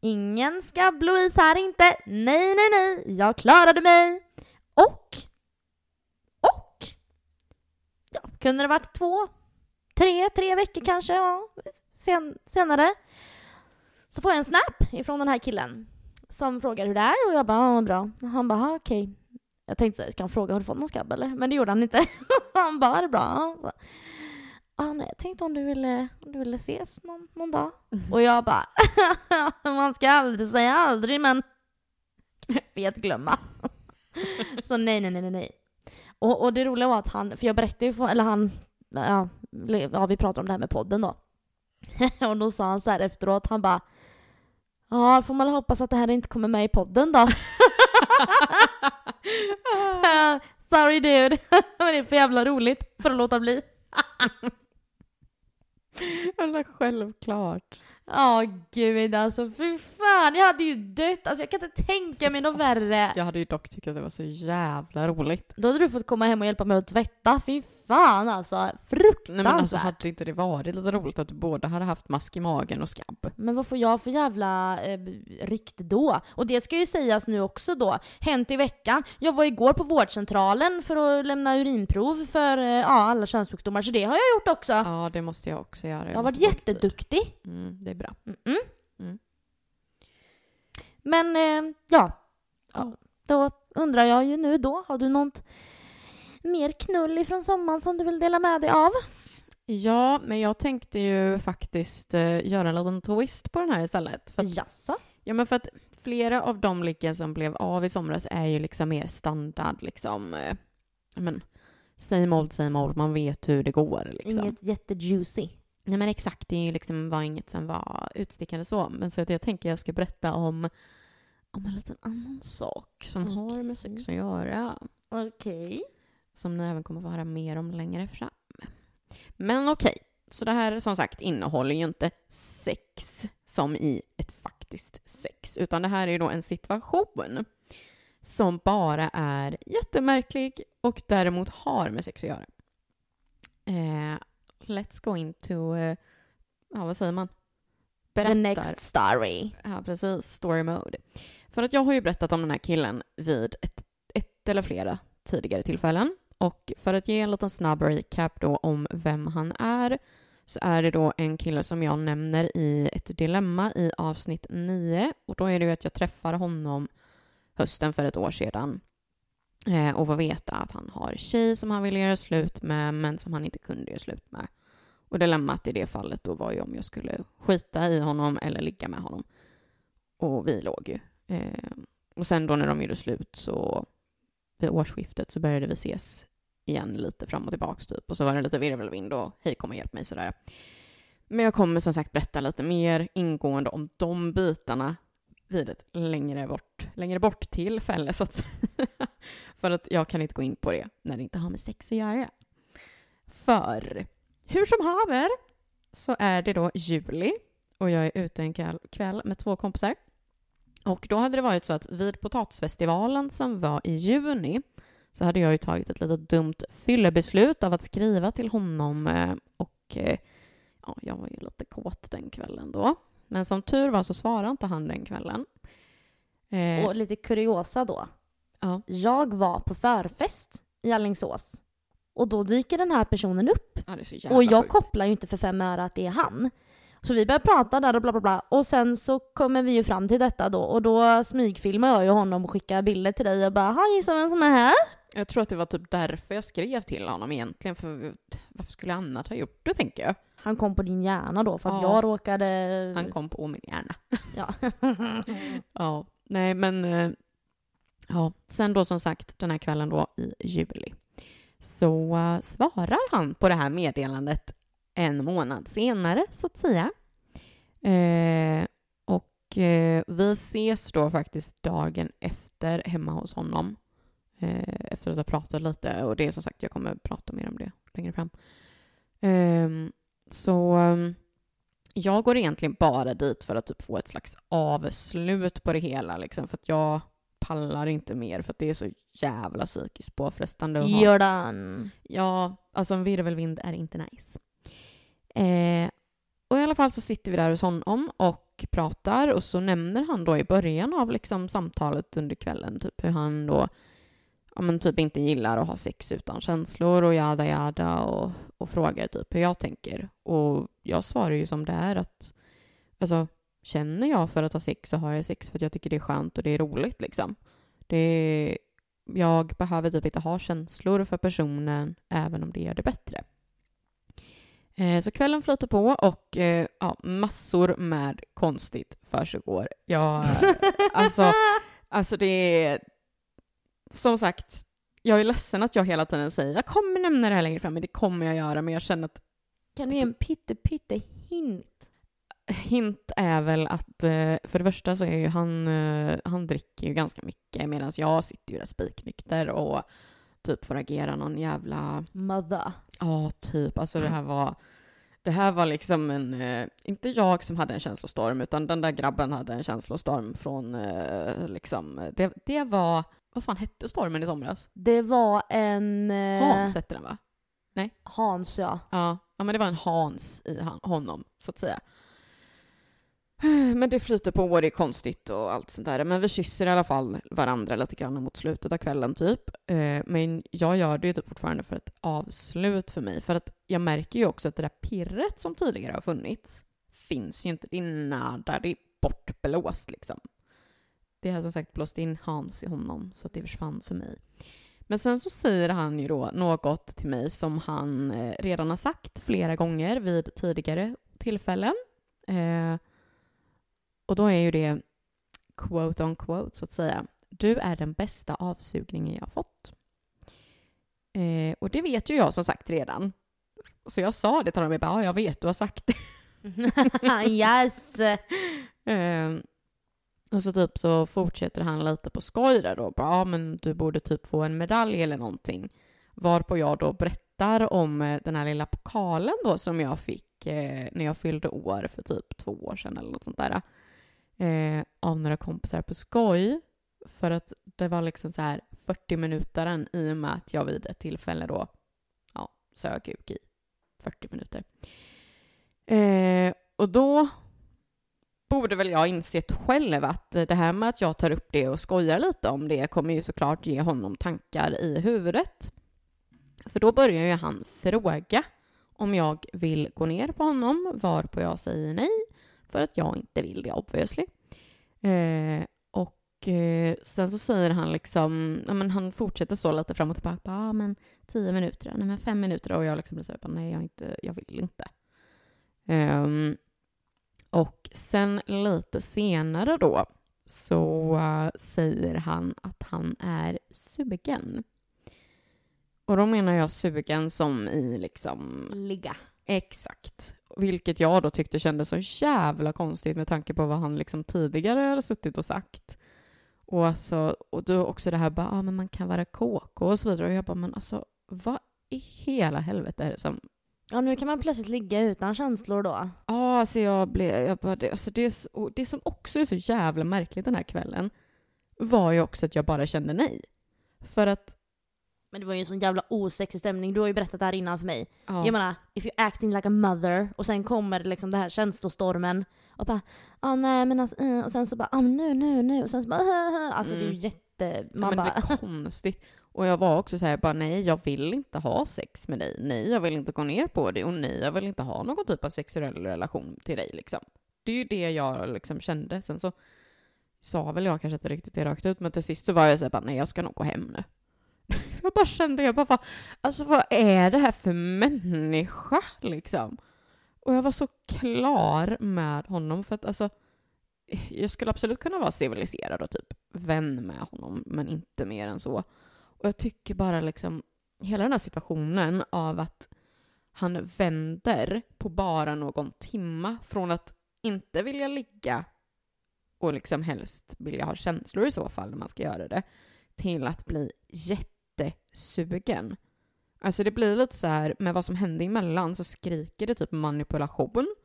Ingen skabb-Louise här inte. Nej, nej, nej. Jag klarade mig. Och, och, ja, kunde det varit två, tre, tre veckor kanske, ja, sen, senare. Så får jag en snap ifrån den här killen som frågar hur det är och jag bara, ja, bra. Han bara, okej. Okay. Jag tänkte, ska han fråga har du fått någon skabb eller? Men det gjorde han inte. [LAUGHS] han bara, är det bra? Så. Ah, nej, jag tänkte om du ville, om du ville ses någon, någon dag. Mm. Och jag bara, [LAUGHS] man ska aldrig säga aldrig men fet glömma. [LAUGHS] så nej, nej, nej, nej. Och, och det roliga var att han, för jag berättade ju, eller han, ja, ja vi pratade om det här med podden då. [LAUGHS] och då sa han så här efteråt, han bara, ja får man hoppas att det här inte kommer med i podden då. [LAUGHS] Sorry dude. Men det är för jävla roligt för att låta bli. Jävla självklart. Ja, oh, gud alltså. Fy fan, jag hade ju dött. Alltså jag kan inte tänka mig något värre. Jag hade ju dock tyckt att det var så jävla roligt. Då hade du fått komma hem och hjälpa mig att tvätta. Fy fan alltså. Fruktansvärt. Nej men alltså hade inte det varit lite roligt att du båda hade haft mask i magen och skabb? Men vad får jag för jävla eh, rykte då? Och det ska ju sägas nu också då. Hänt i veckan. Jag var igår på vårdcentralen för att lämna urinprov för eh, ja, alla könssjukdomar. Så det har jag gjort också. Ja, det måste jag också göra. Jag, jag har varit jätteduktig. Mm, det är bra. Mm -mm. Mm. Men eh, ja. ja, då undrar jag ju nu då, har du något mer knull ifrån sommaren som du vill dela med dig av? Ja, men jag tänkte ju faktiskt eh, göra en liten twist på den här istället. För att, Jaså? ja, men för att flera av de liggen som blev av i somras är ju liksom mer standard, liksom, eh, men, same old, same old, man vet hur det går. Liksom. Inget jättejuicy. Nej men exakt, det är ju liksom var inget som var utstickande så. Men så att jag tänker jag ska berätta om, om en liten annan sak som Okej. har med sex att göra. Okej. Som ni även kommer få höra mer om längre fram. Men okej, så det här som sagt innehåller ju inte sex som i ett faktiskt sex, utan det här är ju då en situation som bara är jättemärklig och däremot har med sex att göra. Eh, let's go into, eh, ja vad säger man? The next story. Ja, precis. Story mode. För att jag har ju berättat om den här killen vid ett, ett eller flera tidigare tillfällen. Och för att ge en liten snabb recap då om vem han är så är det då en kille som jag nämner i ett dilemma i avsnitt 9. Och då är det ju att jag träffar honom hösten för ett år sedan eh, och får veta att han har tjej som han ville göra slut med men som han inte kunde göra slut med. Och dilemmat i det fallet då var ju om jag skulle skita i honom eller ligga med honom. Och vi låg ju. Eh, och sen då när de gjorde slut så vid årsskiftet så började vi ses igen lite fram och tillbaks typ. Och så var det lite virvelvind och hej kom och hjälp mig sådär. Men jag kommer som sagt berätta lite mer ingående om de bitarna vid ett längre bort, längre bort tillfälle så att säga. [LAUGHS] För att jag kan inte gå in på det när det inte har med sex att göra. För hur som haver så är det då juli och jag är ute en kväll- kväll med två kompisar. Och då hade det varit så att vid potatisfestivalen som var i juni så hade jag ju tagit ett litet dumt fyllebeslut av att skriva till honom eh, och eh, ja, jag var ju lite kåt den kvällen då. Men som tur var så svarade inte han den kvällen. Eh, Och lite kuriosa då. ja. Jag var på förfest i Alingsås. Och då dyker den här personen upp. ja, Och jag sjukt. kopplar ju inte för fem öre att det är han. Så vi börjar prata där och bla bla bla. Och sen så kommer vi ju fram till detta då. Och då smygfilmar jag ju honom och skickar bilder till dig och bara “Har gissa vem som är här?” Jag tror att det var typ därför jag skrev till honom egentligen. För varför skulle jag annat ha gjort det, tänker jag. Han kom på din hjärna då för att Ja. jag råkade... Han kom på min hjärna. [LAUGHS] Ja. [LAUGHS] Ja, nej men... eh, Ja, sen då som sagt den här kvällen då i juli så eh, svarar han på det här meddelandet en månad senare så att säga. Eh, och eh, vi ses då faktiskt dagen efter hemma hos honom. Eh, efter att ha pratat lite och det är som sagt, jag kommer prata mer om det längre fram. Ehm, så ehm, jag går egentligen bara dit för att typ få ett slags avslut på det hela liksom, för att jag pallar inte mer för att det är så jävla psykiskt påfrestande att ha Jordan. Ja, alltså en virvelvind är inte nice. Eh, och i alla fall så sitter vi där hos honom och pratar och så nämner han då i början av liksom samtalet under kvällen typ hur han då ja, men typ inte gillar att ha sex utan känslor och jada jada och, och frågar typ hur jag tänker. Och jag svarar ju som det är att alltså känner jag för att ha sex så har jag sex för att jag tycker det är skönt och det är roligt liksom. Det är, jag behöver typ inte ha känslor för personen även om det gör det bättre. Eh, Så kvällen flyter på och eh, ja, massor med konstigt försiggår. Jag, alltså, [LAUGHS] alltså det är... Som sagt, jag är ledsen att jag hela tiden säger jag kommer nämna det här längre fram, men det kommer jag göra, men jag känner att Kan du ge en pytte pytte hint? hint är väl att eh, för det första så är ju han, eh, han dricker ju ganska mycket medan jag sitter ju där spiknykter och typ får agera någon jävla, Mother. ja typ, alltså det här var det här var liksom en, eh, inte jag som hade en känslostorm, utan den där grabben hade en känslostorm från, liksom, det, det var, vad fan hette stormen i somras? Det var en... eh, Hans hette den va? Hans ja. Ja, ja men det var en Hans i han, honom, så att säga. [SIGHS] Men det flyter på och det är konstigt och allt sånt där. Men vi kysser i alla fall varandra lite grann mot slutet av kvällen typ. Eh, Men jag gör det ju typ fortfarande för ett avslut för mig. För att jag märker ju också att det där pirret som tidigare har funnits finns ju inte. Det är nada, det är bortblåst liksom. Det har som sagt blåst in Hans i honom så att det försvann för mig. Men sen så säger han ju då något till mig som han eh, redan har sagt flera gånger vid tidigare tillfällen. Eh, och då är ju det quote on quote så att säga. Du är den bästa avsugningen jag fått. Eh, och det vet ju jag som sagt redan. Så jag sa det till honom, jag bara, ja, jag vet, du har sagt det. [LAUGHS] yes! [LAUGHS] Eh, och så typ så fortsätter han lite på skoj där då. Ja men du borde typ få en medalj eller någonting. Varpå jag då berättar om eh, den här lilla pokalen då som jag fick eh, när jag fyllde år för typ två år sedan eller något sånt där. Eh, av några kompisar på skoj. För att det var liksom så här 40 minuter i och med att jag vid ett tillfälle då ja, sög kuk i 40 minuter. Eh, och då borde väl jag insett själv att eh, det här med att jag tar upp det och skojar lite om det kommer ju såklart ge honom tankar i huvudet. För då börjar ju han fråga om jag vill gå ner på honom, varpå jag säger nej, för att jag inte vill det obviously. Eh, och eh, sen så säger han liksom, ja men han fortsätter så lite fram och tillbaka, ja ah, men tio minuter, nej men fem minuter, och jag liksom blir nej jag, inte, jag vill inte. Um, och sen lite senare då så uh, säger han att han är sugen. Och då menar jag sugen som i liksom... Ligga. Exakt. Vilket jag då tyckte kändes så jävla konstigt med tanke på vad han liksom tidigare hade suttit och sagt. Och, alltså, och då också det här bara, ah, men man kan vara KK och så vidare. Och jag bara, men alltså vad i hela helvete är det som Ja, nu kan man plötsligt ligga utan känslor då. Ja, alltså jag blev, jag bara, det, alltså det, så, det som också är så jävla märkligt den här kvällen var ju också att jag bara kände nej. För att... Men det var ju en sån jävla osexig stämning. Du har ju berättat det här innan för mig. Ja. Jag menar, if you're acting like a mother och sen kommer liksom det här känslostormen och bara ah, nej men alltså, uh, och sen så bara ah, nu, nu, nu och sen så bara uh, [LAUGHS] Alltså mm. det är ju mm. jätte... Man ja, men bara... Det är [LAUGHS] konstigt. Och jag var också så här, bara nej, jag vill inte ha sex med dig. Nej, jag vill inte gå ner på det. Och nej, jag vill inte ha någon typ av sexuell relation till dig liksom. Det är ju det jag liksom kände. Sen så sa väl jag kanske inte riktigt det rakt ut, men till sist så var jag så här, bara nej, jag ska nog gå hem nu. [LAUGHS] jag bara kände, jag bara, bara, alltså vad är det här för människa liksom? Och jag var så klar med honom för att alltså, jag skulle absolut kunna vara civiliserad och typ vän med honom, men inte mer än så. Och jag tycker bara liksom, hela den här situationen av att han vänder på bara någon timma från att inte vilja ligga och liksom helst vilja ha känslor i så fall när man ska göra det, till att bli jättesugen. Alltså det blir lite så här, med vad som hände emellan så skriker det typ manipulation.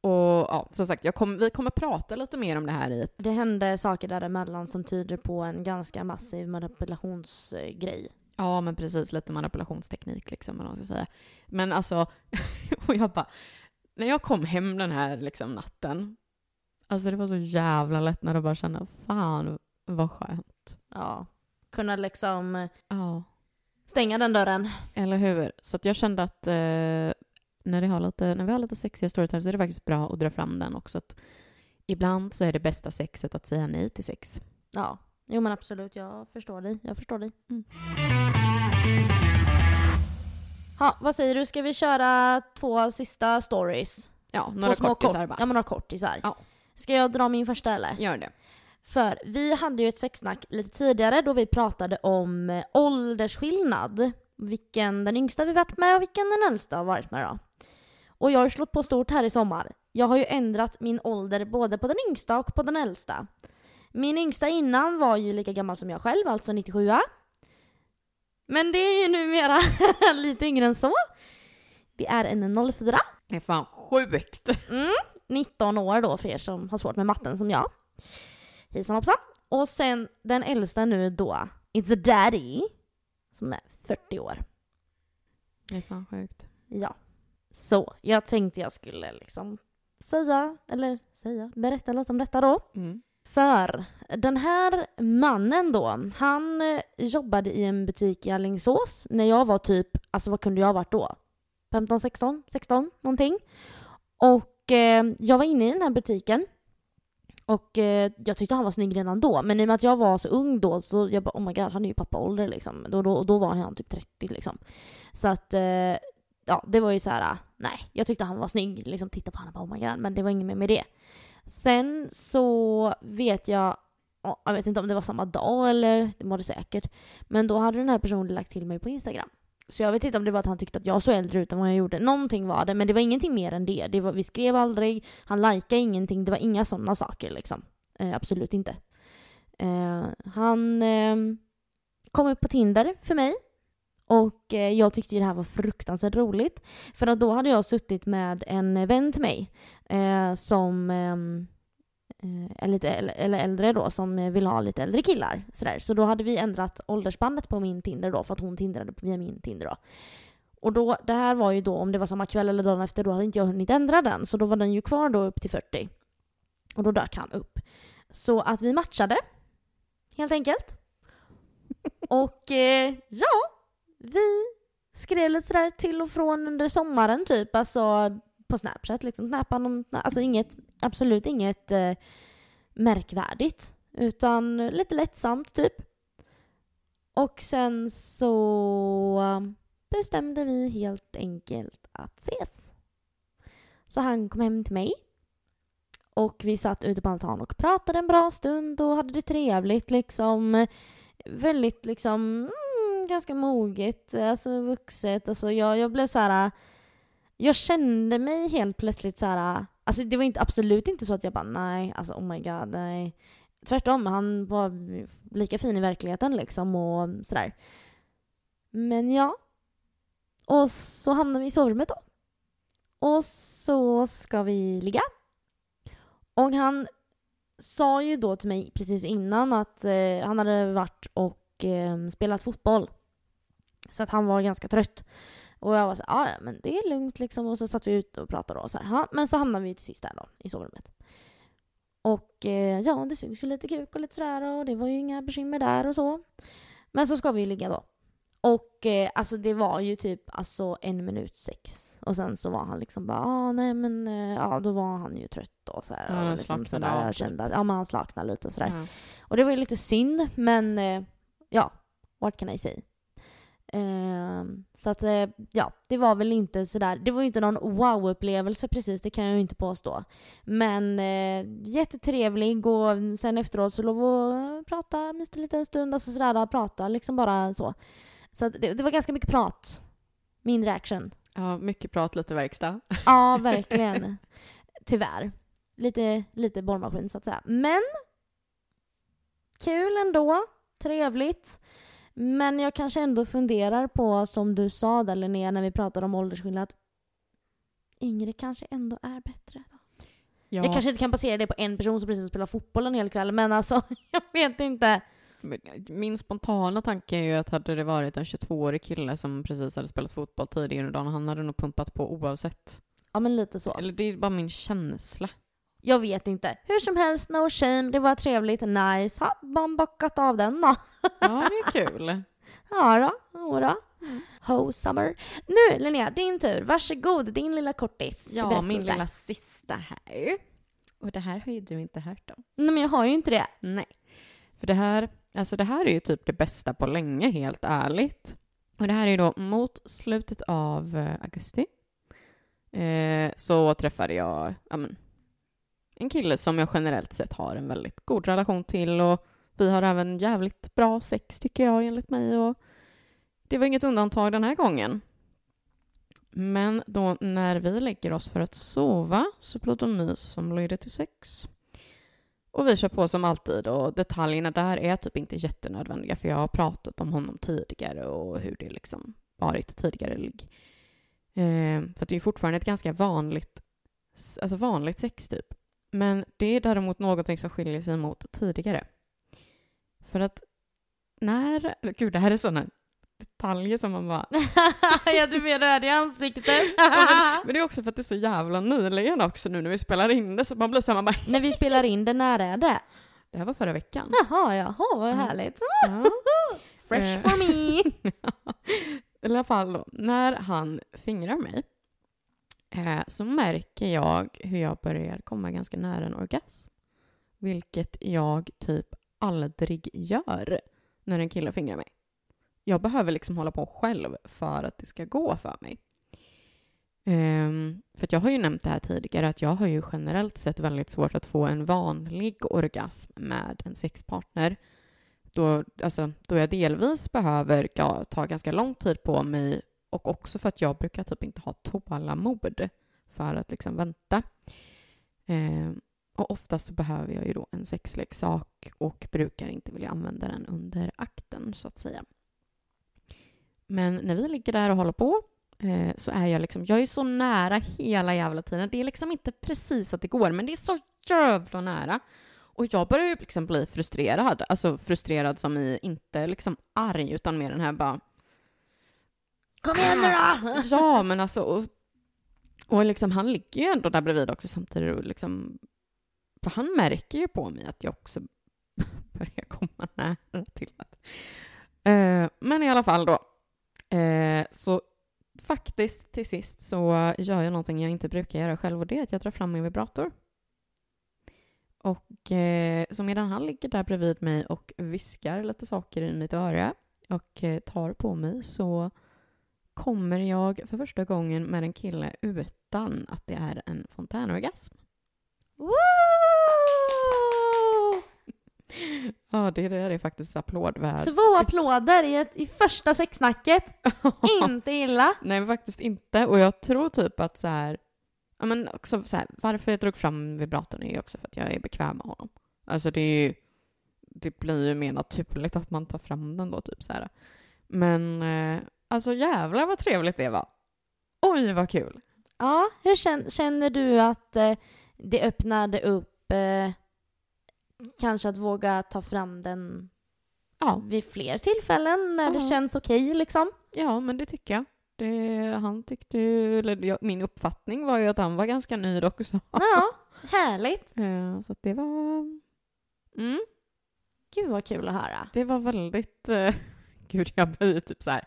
Och ja, som sagt, kom, vi kommer prata lite mer om det här i ett... Det hände saker däremellan som tyder på en ganska massiv manipulationsgrej. Ja, men precis. Lite manipulationsteknik liksom, eller vad man ska säga. Men alltså, [LAUGHS] och jag bara... När jag kom hem den här liksom natten, alltså det var så jävla lättnad att bara känna, fan vad skönt. Ja. Kunna liksom ja. stänga den dörren. Eller hur? Så jag kände att eh, när, vi har lite, när vi har lite sexiga storytime så är det faktiskt bra att dra fram den också. Att ibland så är det bästa sexet att säga nej till sex. Ja, jo men absolut. Jag förstår dig. Jag förstår dig. Mm. Ha, vad säger du? Ska vi köra två sista stories? Ja, några två kortisar bara. Ja, men några kortisar. Ja. Ska jag dra min första eller? Gör det. För vi hade ju ett sexsnack lite tidigare då vi pratade om eh, åldersskillnad. Vilken den yngsta vi varit med och vilken den äldsta har varit med då. Och jag har slått på stort här i sommar. Jag har ju ändrat min ålder både på den yngsta och på den äldsta. Min yngsta innan var ju lika gammal som jag själv, alltså 97 Men det är ju numera [LAUGHS] lite yngre än så. Det är en 04. Det är fan sjukt! Mm, 19 år då för er som har svårt med matten som jag. Hejsan hoppsan. Och sen den äldsta nu då, It's a daddy, som är 40 år. Det är fan sjukt. Ja. Så jag tänkte jag skulle liksom säga, eller säga, berätta lite om detta då. Mm. För den här mannen då, han eh, jobbade i en butik i Alingsås när jag var typ, alltså vad kunde jag ha varit då? 15, 16, 16 någonting. Och eh, jag var inne i den här butiken och eh, jag tyckte han var snygg redan då, men i och med att jag var så ung då så jag bara oh my god, han är ju pappaålder liksom. Då, då, då var han typ 30 liksom. Så att, eh, ja det var ju så här. Ah, nej, jag tyckte han var snygg, liksom titta på honom och bara oh my god, men det var inget mer med det. Sen så vet jag, jag vet inte om det var samma dag eller det var det säkert, men då hade den här personen lagt till mig på Instagram. Så jag vet inte om det var att han tyckte att jag såg äldre ut än vad jag gjorde. Någonting var det, men det var ingenting mer än det. det var, vi skrev aldrig, han likade ingenting, det var inga sådana saker liksom. Eh, absolut inte. Eh, han eh, kom upp på Tinder för mig. Och eh, jag tyckte ju det här var fruktansvärt roligt. För att då hade jag suttit med en vän till mig eh, som ehm, Eh, är lite eller äldre då som vill ha lite äldre killar. Sådär. Så då hade vi ändrat åldersspannet på min Tinder då för att hon tindrade via min Tinder då. Och då, det här var ju då, om det var samma kväll eller dagen efter, då hade inte jag hunnit ändra den. Så då var den ju kvar då upp till 40. Och då dök han upp. Så att vi matchade, helt enkelt. Och eh, ja, vi skrev lite sådär till och från under sommaren typ. Alltså på Snapchat liksom. Snappa någon, alltså inget, absolut inget eh, märkvärdigt. Utan lite lättsamt typ. Och sen så eh, bestämde vi helt enkelt att ses. Så han kom hem till mig. Och vi satt ute på altan och pratade en bra stund och hade det trevligt liksom. Väldigt liksom mm, ganska moget, alltså vuxet. Alltså jag, jag blev så här jag kände mig helt plötsligt så här. Alltså det var inte, absolut inte så att jag bara nej, alltså oh my god, nej. Tvärtom, han var lika fin i verkligheten liksom och sådär. Men ja. Och så hamnade vi i sovrummet då. Och så ska vi ligga. Och han sa ju då till mig precis innan att eh, han hade varit och eh, spelat fotboll. Så att han var ganska trött. Och jag var så ja men det är lugnt liksom. Och så satt vi ute och pratade och så här. Men så hamnade vi till sist där då, i sovrummet. Och eh, ja, det sugs ju lite kuk och lite sådär och det var ju inga bekymmer där och så. Men så ska vi ju ligga då. Och eh, alltså det var ju typ alltså en minut sex. Och sen så var han liksom bara, ah, nej men eh, ja då var han ju trött då så här. Ja, och liksom, så sådär, jag typ. kände att ja, men han slaknade lite och sådär. Ja. Och det var ju lite synd men eh, ja, what can I say? Ehm, så att eh, ja, det var väl inte sådär, det var ju inte någon wow-upplevelse precis, det kan jag ju inte påstå. Men eh, jättetrevlig och sen efteråt så låg och prata, myste en liten stund, alltså sådär, prata liksom bara så. Så det, det var ganska mycket prat, mindre action. ja, mycket prat, lite verkstad. Ja, verkligen. Tyvärr. Lite, lite borrmaskin så att säga. Men kul ändå, trevligt. Men jag kanske ändå funderar på, som du sa där Linnea, när vi pratade om åldersskillnad, att yngre kanske ändå är bättre. Ja, Jag kanske inte kan basera det på en person som precis spelar fotboll en hel kväll, men alltså, [LAUGHS] jag vet inte. Min spontana tanke är ju att hade det varit en 22-årig kille som precis hade spelat fotboll tidigare under dagen, han hade nog pumpat på oavsett. Ja, men lite så. Eller det är bara min känsla. Jag vet inte. Hur som helst, no shame, det var trevligt, nice. Ha, man bockat av den då. Ja, det är kul. [LAUGHS] Ja då, jodå. Ho summer. Nu Linnea, din tur. Varsågod, din lilla kortis. Ja, min lilla sista här. Och det här har ju du inte hört om. Nej men jag har ju inte det. Nej. För det här, alltså det här är ju typ det bästa på länge, helt ärligt. Och det här är ju då mot slutet av eh, augusti. Eh, så träffade jag ja, men, en kille som jag generellt sett har en väldigt god relation till och vi har även jävligt bra sex tycker jag enligt mig och det var inget undantag den här gången. Men då när vi lägger oss för att sova så blir det mys som leder till sex. Och vi kör på som alltid och detaljerna där är typ inte jättenödvändiga för jag har pratat om honom tidigare och hur det liksom varit tidigare ligg. Eh, för att det är fortfarande ett ganska vanligt, alltså vanligt sex typ. Men det är däremot någonting som skiljer sig mot tidigare. För att när, gud det här är sådana detaljer som man bara, [LAUGHS] ja du menar det i ansiktet. men det är också för att det är så jävla nyligen också nu när vi spelar in det så man blir så här, man bara, När vi spelar in det, när är det? det här var förra veckan. Jaha, jaha, vad Mm. härligt. Ja. Fresh Eh. for me. [LAUGHS] I alla fall då, när han fingrar mig eh, så märker jag hur jag börjar komma ganska nära en orgasm. Vilket jag typ aldrig gör när en kille fingrar mig. Jag behöver liksom hålla på själv för att det ska gå för mig. Um, för jag har ju nämnt det här tidigare att jag har ju generellt sett väldigt svårt att få en vanlig orgasm med en sexpartner. Då, alltså, då jag delvis behöver ta ganska lång tid på mig och också för att jag brukar typ inte ha tålamod för att liksom vänta. Eh, och oftast så behöver jag ju då en sexleksak och brukar inte vilja använda den under akten så att säga. Men när vi ligger där och håller på eh, så är jag liksom, jag är så nära hela jävla tiden. Det är liksom inte precis att det går, men det är så jävla nära. Och jag börjar ju liksom bli frustrerad, alltså frustrerad som i inte liksom arg utan mer den här bara Kom igen nu då! [LAUGHS] Ja, men alltså och, och liksom han ligger ju ändå där bredvid också samtidigt och liksom för han märker ju på mig att jag också [LAUGHS] börjar komma nära till att... Eh, men i alla fall då. eh, så faktiskt till sist så gör jag någonting jag inte brukar göra själv och det är att jag drar fram min vibrator. Och eh, så medan han ligger där bredvid mig och viskar lite saker i mitt öra och eh, tar på mig så kommer jag för första gången med en kille utan att det är en fontänorgasm. Woo! Ja, det där är faktiskt applådvärt. Två applåder i, ett, i första sexsnacket. [LAUGHS] inte illa. Nej, faktiskt inte. Och jag tror typ att så här, ja men också så här, varför jag drog fram vibratorn är ju också för att jag är bekväm med honom. Alltså det är ju, det blir ju mer naturligt att man tar fram den då typ så här. Men eh, alltså jävlar vad trevligt det var. Oj vad kul. Ja, hur känner du att eh, det öppnade upp eh, kanske att våga ta fram den ja. vid fler tillfällen när ja. det känns okej okay, liksom. Ja, men det tycker jag. Det, han tyckte eller min uppfattning var ju att han var ganska nöjd också. Ja, härligt. Ja, [LAUGHS] så det var... Mm. Gud vad kul att höra. Det var väldigt... [LAUGHS] Gud, jag blir typ så här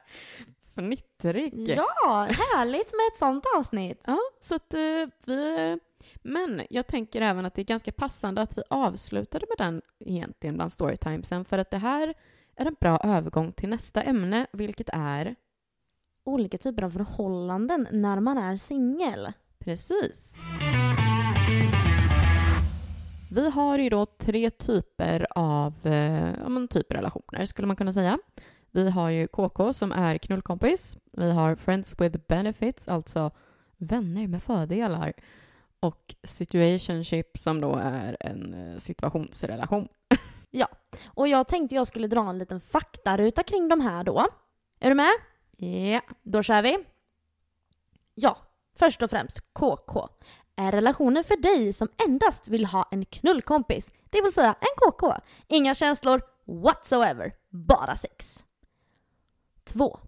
fnittrig. Ja, härligt med ett sånt avsnitt. Ja, så att uh, vi men jag tänker även att det är ganska passande att vi avslutade med den egentligen bland storytimesen för att det här är en bra övergång till nästa ämne, vilket är olika typer av förhållanden när man är singel. Precis. Vi har ju då tre typer av eh, ja, men typ relationer, skulle man kunna säga. Vi har ju KK som är knullkompis. Vi har Friends with benefits, alltså vänner med fördelar och situationship som då är en eh, situationsrelation. [LAUGHS] ja, och jag tänkte jag skulle dra en liten faktaruta kring de här då. Är du med? Ja. Yeah. Då kör vi. Ja, först och främst KK. Är relationen för dig som endast vill ha en knullkompis, det vill säga en KK. Inga känslor whatsoever, bara sex. 2.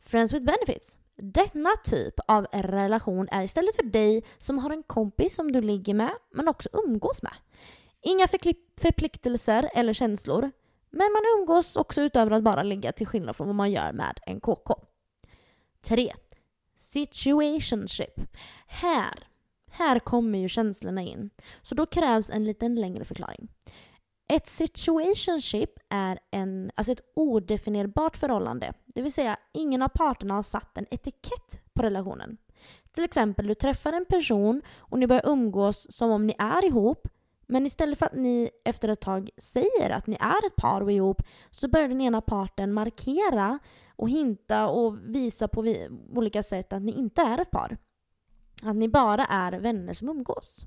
Friends with benefits. Denna typ av relation är istället för dig som har en kompis som du ligger med men också umgås med. Inga förpliktelser eller känslor, men man umgås också utöver att bara ligga till skillnad från vad man gör med en KK. 3. Situationship. Här, här kommer ju känslorna in. Så då krävs en liten längre förklaring. Ett situationship är en, alltså ett odefinierbart förhållande. Det vill säga, ingen av parterna har satt en etikett på relationen. Till exempel, du träffar en person och ni börjar umgås som om ni är ihop men istället för att ni efter ett tag säger att ni är ett par och ihop så börjar den ena parten markera och hinta och visa på olika sätt att ni inte är ett par. Att ni bara är vänner som umgås.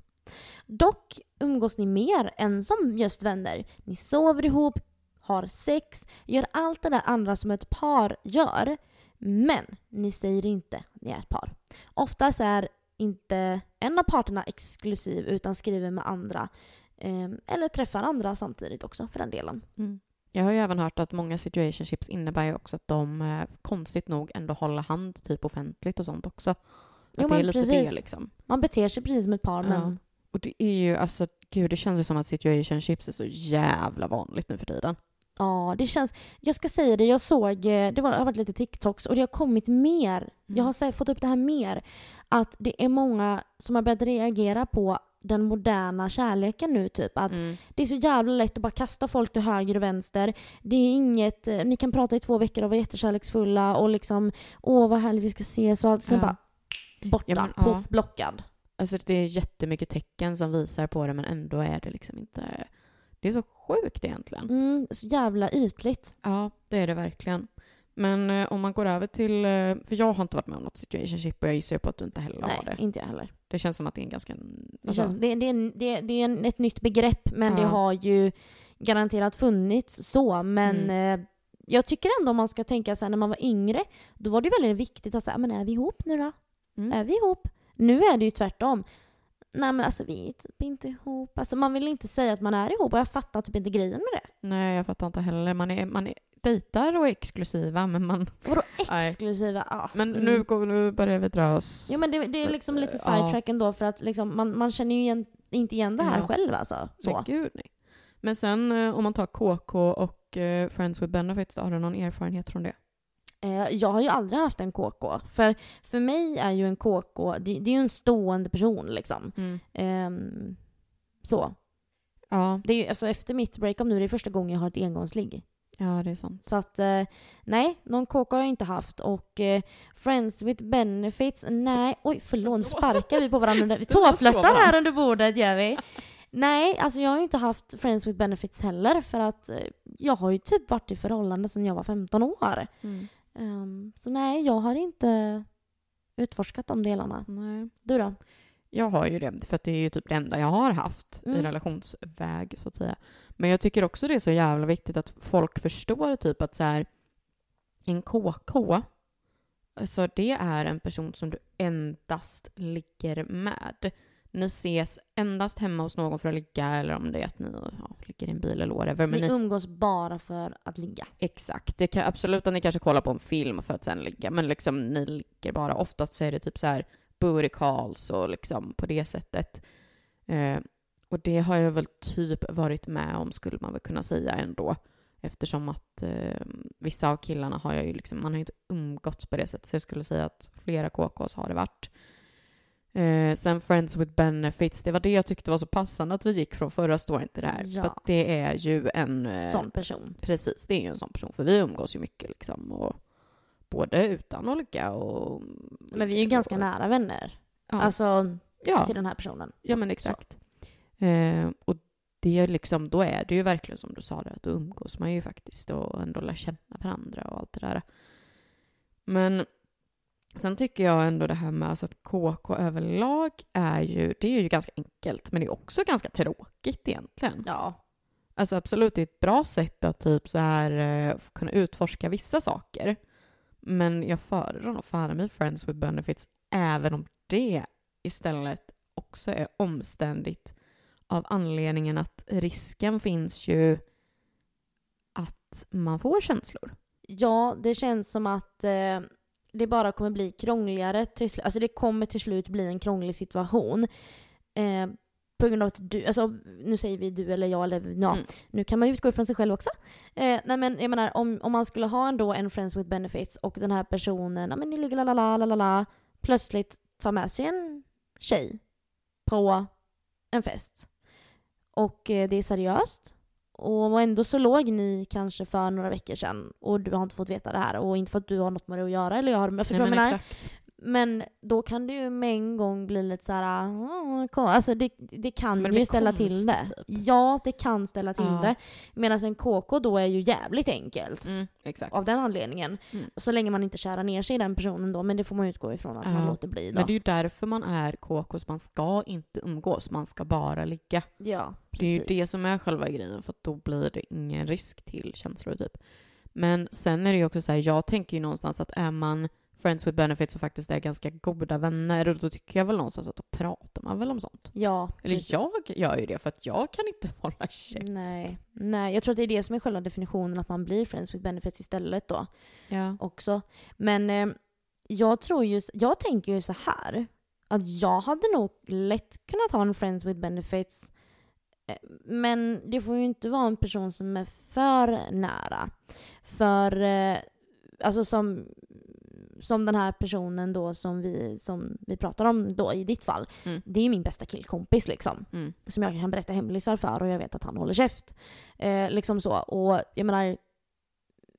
Dock umgås ni mer än som just vänner. Ni sover ihop, har sex, gör allt det där andra som ett par gör. Men ni säger inte att ni är ett par. Oftast är inte en av parterna exklusiv utan skriver med andra. Eh, eller träffar andra samtidigt också för den delen. Mm. Jag har ju även hört att många situationships innebär ju också att de eh, konstigt nog ändå håller hand typ offentligt och sånt också. Att jo, lite precis. det liksom. Man beter sig precis som ett par ja. men och det är ju alltså, gud det känns ju som att situationships är så jävla vanligt nu för tiden. Ja, det känns... Jag ska säga det, jag såg, eh, det, var, det har varit lite TikToks och det har kommit mer. Mm. Jag har fått upp det här mer. Att det är många som har börjat reagera på den moderna kärleken nu typ. Att Mm. det är så jävla lätt att bara kasta folk till höger och vänster. Det är inget, eh, ni kan prata i två veckor och vara jättekärleksfulla och liksom åh vad härligt vi ska ses och allt. Sen Ja. bara borta, Ja, men, ja. puff, blockad. Alltså det är jättemycket tecken som visar på det men ändå är det liksom inte... Det är så sjukt egentligen. Mm, så jävla ytligt. Ja, det är det verkligen. Men eh, om man går över till... Eh, för jag har inte varit med om något situationship och jag gissar på att du inte heller Nej, har det. inte jag heller. Det känns som att det är en ganska... Det, Alltså, känns, det, det, det, det är en, ett nytt begrepp men det Ja. har ju garanterat funnits så. Men Mm. eh, jag tycker ändå om man ska tänka så här, när man var yngre, då var det väldigt viktigt att säga, men är vi ihop nu då? mm. Är vi ihop? Nu är det ju tvärtom. Nej men alltså vi är typ inte ihop. Alltså man vill inte säga att man är ihop och jag fattar typ inte grejen med det. Nej, jag fattar inte heller. Man är, man är dejtar och är exklusiva men man... Vadå [LAUGHS] exklusiva? Ja. Men mm. nu, går, nu börjar vi dra oss... Jo men det, det är liksom lite Ja. sidetrack ändå för att liksom, man, man känner ju igen, inte igen det här Ja. själv alltså. Så. Men gud nej. Men sen eh, om man tar KK och eh, Friends with Benefits, har du någon erfarenhet från det? Eh, jag har ju aldrig haft en KK. För, för mig är ju en KK, det, det är ju en stående person liksom. Ehm, så. Ja, Det är ju, alltså efter mitt breakup nu, det är första gången jag har ett engångsligg. ja, det är sant. Så att, eh, nej, någon KK har jag inte haft. Och eh, Friends with benefits, nej, oj förlåt, nu sparkar vi på varandra. [LAUGHS] Vi tåflörtar här under bordet gör vi. Nej, alltså jag har inte haft Friends with benefits heller för att eh, jag har ju typ varit i förhållande sedan jag var 15 år. Mm. Ehm, så nej, jag har inte utforskat de delarna. Nej. Du då? Jag har ju det, för att det är ju typ det enda jag har haft i Mm. relationsväg, så att säga. Men jag tycker också det är så jävla viktigt att folk förstår typ att så här, en KK, alltså det är en person som du endast ligger med. Ni ses endast hemma hos någon för att ligga, eller om det är att ni ja, ligger i en bil eller whatever. Men Ni ni, umgås bara för att ligga. Exakt. Det kan absolut att ni kanske kollar på en film för att sen ligga, men liksom ni ligger bara. Oftast så är det typ så här booty calls och liksom på det sättet. Eh, och det har jag väl typ varit med om, skulle man väl kunna säga ändå. Eftersom att eh, vissa av killarna har jag ju liksom, man har ju inte umgåtts på det sättet. Så jag skulle säga att flera KKs har det varit. Eh, sen Friends with Benefits, det var det jag tyckte var så passande att vi gick från förra storyn till det här. Ja. För att det är ju en... eh, Sån person. Precis, det är ju en sån person. För vi umgås ju mycket liksom. Och både utan att ligga och... Men vi är ju ganska nära vänner. Ja, Alltså ja, till den här personen. ja men exakt. Eh, och det är liksom, då är det ju verkligen som du sa det, att då umgås man ju faktiskt och ändå lär känna varandra och allt det där. Men sen tycker jag ändå det här med alltså att KK överlag är ju, det är ju ganska enkelt, men det är också ganska tråkigt egentligen. Ja. Alltså absolut, det är ett bra sätt att typ så här eh, kunna utforska vissa saker. Men jag föredrar nog fan med Friends with Benefits även om det istället också är omständigt av anledningen att risken finns ju att man får känslor. Ja, det känns som att eh, det bara kommer bli krångligare till slut. Alltså det kommer till slut bli en krånglig situation. Eh, på grund av att du, alltså nu säger vi du eller jag eller ja, Mm. nu kan man ju utgå ifrån sig själv också. Eh, nej men jag menar om, om man skulle ha ändå en Friends with Benefits och den här personen, ja men ni ligger la la la la la plötsligt tar med sig en tjej på en fest. Och eh, det är seriöst. Och ändå så låg ni kanske för några veckor sedan och du har inte fått veta det här och inte för att du har något med det att göra eller jag har jag förstår Nej, men menar. exakt. Men då kan det ju med en gång bli lite så här, "Ah, kom." alltså det, det kan det ju ställa till konstigt, det. typ. Ja, det kan ställa till Ja. det. Medan en KK då är ju jävligt enkelt. Mm. Av den anledningen. Mm. Så länge man inte kärar ner sig i den personen då, men det får man utgå ifrån att man Ja. låter bli då. Men det är ju därför man är KK, så man ska inte umgås, man ska bara ligga. ja, Det är ju precis. det som är själva grejen, för då blir det ingen risk till känslor typ. Men sen är det ju också så här, jag tänker ju någonstans att är man friends with benefits och faktiskt är ganska goda vänner, då tycker jag väl någonstans att då pratar man väl om sånt. Ja, Eller precis. jag gör ju det, för att jag kan inte [LAUGHS] hålla käft. Nej. Nej, jag tror att det är det som är själva definitionen, att man blir friends with benefits istället då. Ja. också. Men eh, jag tror ju, jag tänker ju så här. Att jag hade nog lätt kunnat ha en friends with benefits. Eh, Men det får ju inte vara en person som är för nära. För, eh, alltså som, som den här personen då som vi, som vi pratar om då i ditt fall. Mm. Det är ju min bästa killkompis liksom. Mm. Som jag kan berätta hemlisar för och jag vet att han håller käft. Eh, liksom så. Och jag menar,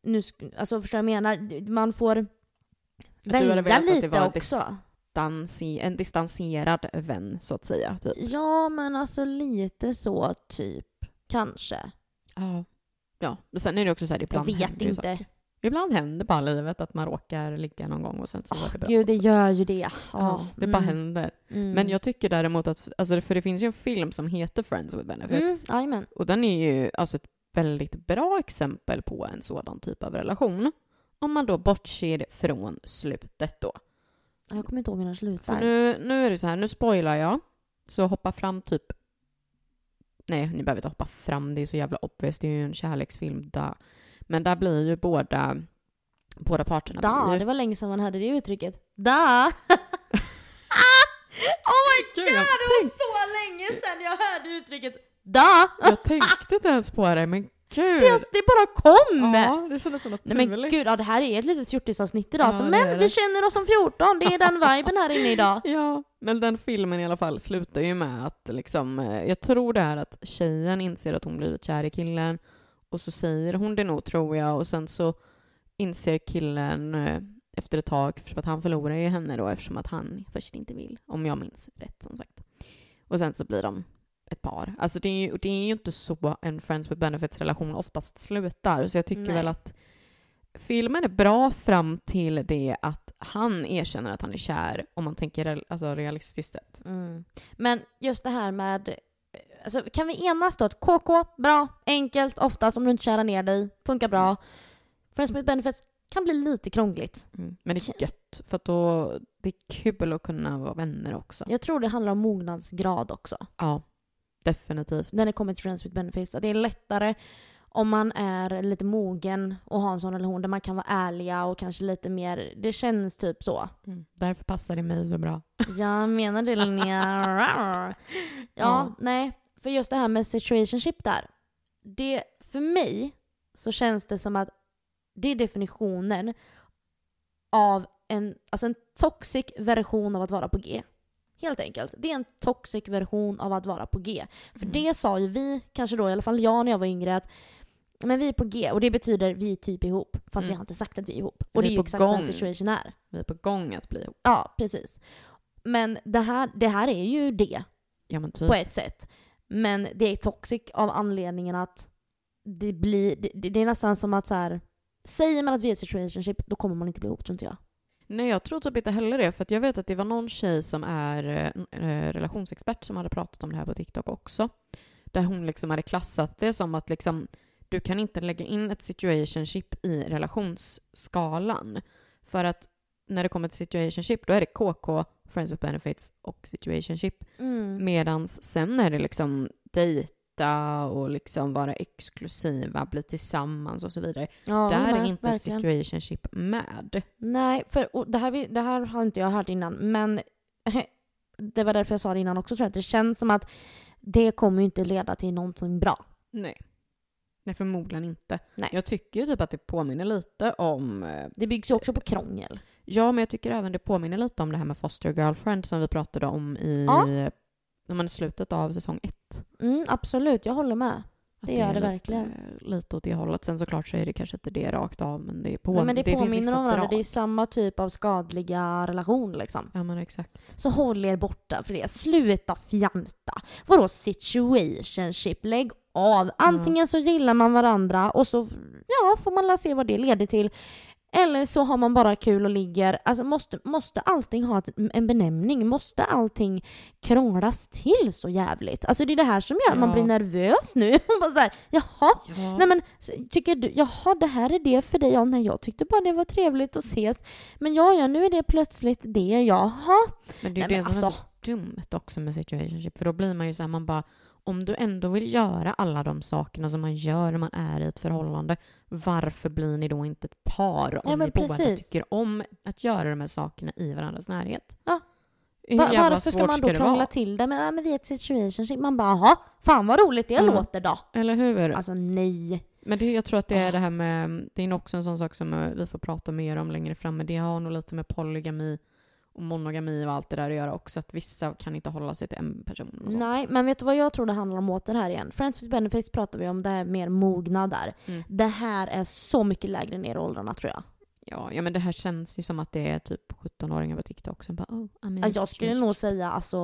nu, alltså förstår jag jag menar? Man får välja velat att det lite var dis- också. Distansi- en distanserad vän, så att säga. Typ. Ja, men alltså lite så typ. Kanske. Ja. Ja, men sen är det också så här, Jag ibland vet händer ju inte. saker. Ibland händer bara livet att man råkar ligga någon gång och sen så Åh, var det bra. Gud, det gör ju det. Ja, det bara mm, händer. mm. Men jag tycker däremot att, alltså för det finns ju en film som heter Friends with Mm, Benefits. jajamän. Och den är ju alltså ett väldigt bra exempel på en sådan typ av relation. Om man då bortser från slutet då. Jag kommer inte ihåg hur den För slutar. nu, nu är det så här, nu spoilar jag. Så hoppa fram typ... Nej, ni behöver inte hoppa fram, det är så jävla obvious, det är ju en kärleksfilm. Da. Men där blir ju båda, båda parterna Da, blir... det var länge sedan man hörde det uttrycket. Da! [LAUGHS] oh my god, det var så länge sedan jag hörde uttrycket da! Jag tänkte inte ens på det, men gud! Det, det bara kom! Ja, det kändes så naturligt. Nej men gud, ja, det här är ett litet fjortisavsnitt idag. Ja, så, men vi känner oss som 14, det är den viben här inne idag. [LAUGHS] Ja, men den filmen i alla fall slutar ju med att liksom, eh, jag tror det är att tjejen inser att hon blivit kär i killen och så säger hon det nog tror jag och sen så inser killen eh, efter ett tag, för att han förlorar ju henne då eftersom att han först inte vill, om jag minns rätt som sagt. Och sen så blir de ett par. Alltså det är ju, det är ju inte så en Friends with Benefits-relation oftast slutar, så jag tycker Nej. väl att filmen är bra fram till det att han erkänner att han är kär, om man tänker alltså realistiskt sett. Mm. Men just det här med, alltså, kan vi enas då att KK, bra, enkelt, oftast om du inte kärar ner dig, funkar bra. Friends with benefits kan bli lite krångligt. Mm. Men det är gött, för att då, det är kul att kunna vara vänner också. Jag tror det handlar om mognadsgrad också. Ja, definitivt. När det kommer till Friends with benefits. Att det är lättare om man är lite mogen och har en sån relation där man kan vara ärliga och kanske lite mer, det känns typ så. Mm. Därför passar det mig så bra. Jag menar det Linnea. [LAUGHS] Ja, Ja. nej. För just det här med situationship där. Det, för mig så känns det som att det är definitionen av en, alltså en toxic version av att vara på G. Helt enkelt. Det är en toxic version av att vara på G. För Mm. det sa ju vi, kanske då i alla fall jag när jag var yngre, att men vi är på G och det betyder vi är typ ihop. Fast vi Mm. har inte sagt att vi är ihop. Vi Och det är ju exakt vad gång. situation är. Vi är på gång att bli ihop. Ja, precis. Men det här, det här är ju det Ja men typ. på ett sätt. Men det är toxic av anledningen att det blir, det, det är nästan som att så här, säger man att vi är ett situationship, då kommer man inte bli ihop tror inte jag. Nej, jag tror typ inte heller det. För att jag vet att det var någon tjej som är eh, eh, relationsexpert som hade pratat om det här på TikTok också. Där hon liksom hade klassat det som att liksom, du kan inte lägga in ett situationship i relationsskalan. För att när det kommer till situationship, då är det KK, Friends with Benefits och situationship. Mm. Medans sen är det liksom dejta och liksom vara exklusiva, bli tillsammans och så vidare. Ja, Där är nej, inte ett verkligen. situationship med. Nej, för det, här, det här har inte jag hört innan, men [LAUGHS] det var därför jag sa det innan också tror jag, att det känns som att det kommer ju inte leda till någonting bra. Nej. Nej, förmodligen inte. Nej. Jag tycker ju typ att det påminner lite om... eh, Det byggs ju också på krångel. Ja, men jag tycker även det påminner lite om det här med foster girlfriend som vi pratade om i Ja. men slutet av säsong ett. Mm, absolut, jag håller med. Att Det gör är det verkligen. Lite åt det hållet. Sen såklart så är det kanske inte det rakt av, men det, är på, Nej, men det, finns påminner om varandra, det är samma typ av skadliga relation liksom. Ja, men exakt. Så håll er borta för det. Sluta fjanta. Vadå situationship? Lägg av. Antingen så gillar man varandra och så ja, får man se vad det leder till. Eller så har man bara kul och ligger. Alltså måste, måste allting ha en benämning? Måste allting krånglas till så jävligt? Alltså det är det här som gör att man Ja. blir nervös nu. [LAUGHS] Man bara så här, jaha, Ja. Nej men så tycker du, jaha det här är det för dig? Ja nej jag tyckte bara det var trevligt att ses. Men ja ja nu är det plötsligt det, jaha. Men det är Nej, det som är alltså- så dumt också med situationship. För då blir man ju såhär, man bara om du ändå vill göra alla de sakerna som man gör när man är i ett förhållande, varför blir ni då inte ett par om Ja, ni båda tycker om att göra de här sakerna i varandras närhet? Ja. Va, varför ska man då krångla till det? Men, men vi är ett situationship. Man bara jaha, fan vad roligt det Ja. låter då. Eller hur? Alltså nej. Men det, jag tror att det är Ah. det här med, det är också en sån sak som eh, vi får prata mer om längre fram, men det har nog lite med polygami och monogami och allt det där att göra också, att vissa kan inte hålla sig till en person. Och sånt. Nej, men vet du vad jag tror det handlar om åter här igen? Friends with benefits pratar vi om, det här mer mogna där. Mm. Det här är så mycket lägre ner i åldrarna tror jag. Ja, ja, men det här känns ju som att det är typ 17-åringar på TikTok som bara oh, Ja, jag skulle situation." nog säga alltså,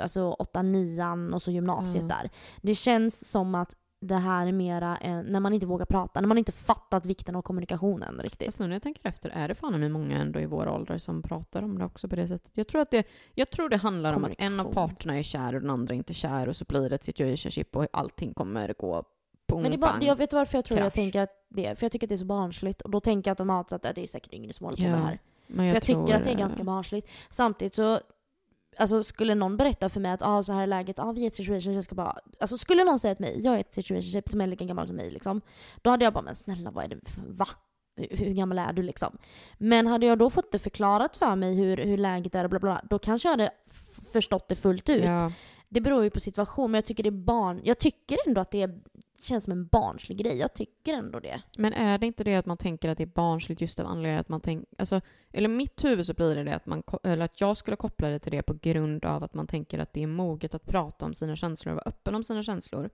alltså 8 9 och så gymnasiet Ja. där. Det känns som att det här är mera en, när man inte vågar prata, när man inte fattat vikten av kommunikationen riktigt. Fast nu när jag tänker efter, är det fan med många ändå i vår ålder som pratar om det också på det sättet? Jag tror att det, jag tror det handlar om att en av parterna är kär och den andra inte kär och så blir det ett situationship och allting kommer gå pung, Men det är bara, jag vet varför jag tror jag krasch. tänker att det för jag tycker att det är så barnsligt. Och då tänker jag automatiskt att det är säkert yngre som håller på Ja, med det här. Men För jag tror, tycker att det är ganska barnsligt. Samtidigt så, alltså skulle någon berätta för mig att ah, så här är läget, ah, vi är i ett situationship, jag ska bara... Alltså skulle någon säga till mig, jag är i ett situationship typ, som är lika gammal som mig liksom. Då hade jag bara, men snälla vad är det, va? Hur hur gammal är du liksom? Men hade jag då fått det förklarat för mig hur, hur läget är och bla bla, då kanske jag hade förstått det fullt ut. Ja, det beror ju på situation, men jag tycker det är barn... Jag tycker ändå att det är, känns som en barnslig grej. Jag tycker ändå det. men är det inte det att man tänker att det är barnsligt just av anledningen att man tänker, alltså, eller i mitt huvud så blir det det att, man, eller att jag skulle koppla det till det på grund av att man tänker att det är moget att prata om sina känslor och vara öppen om sina känslor.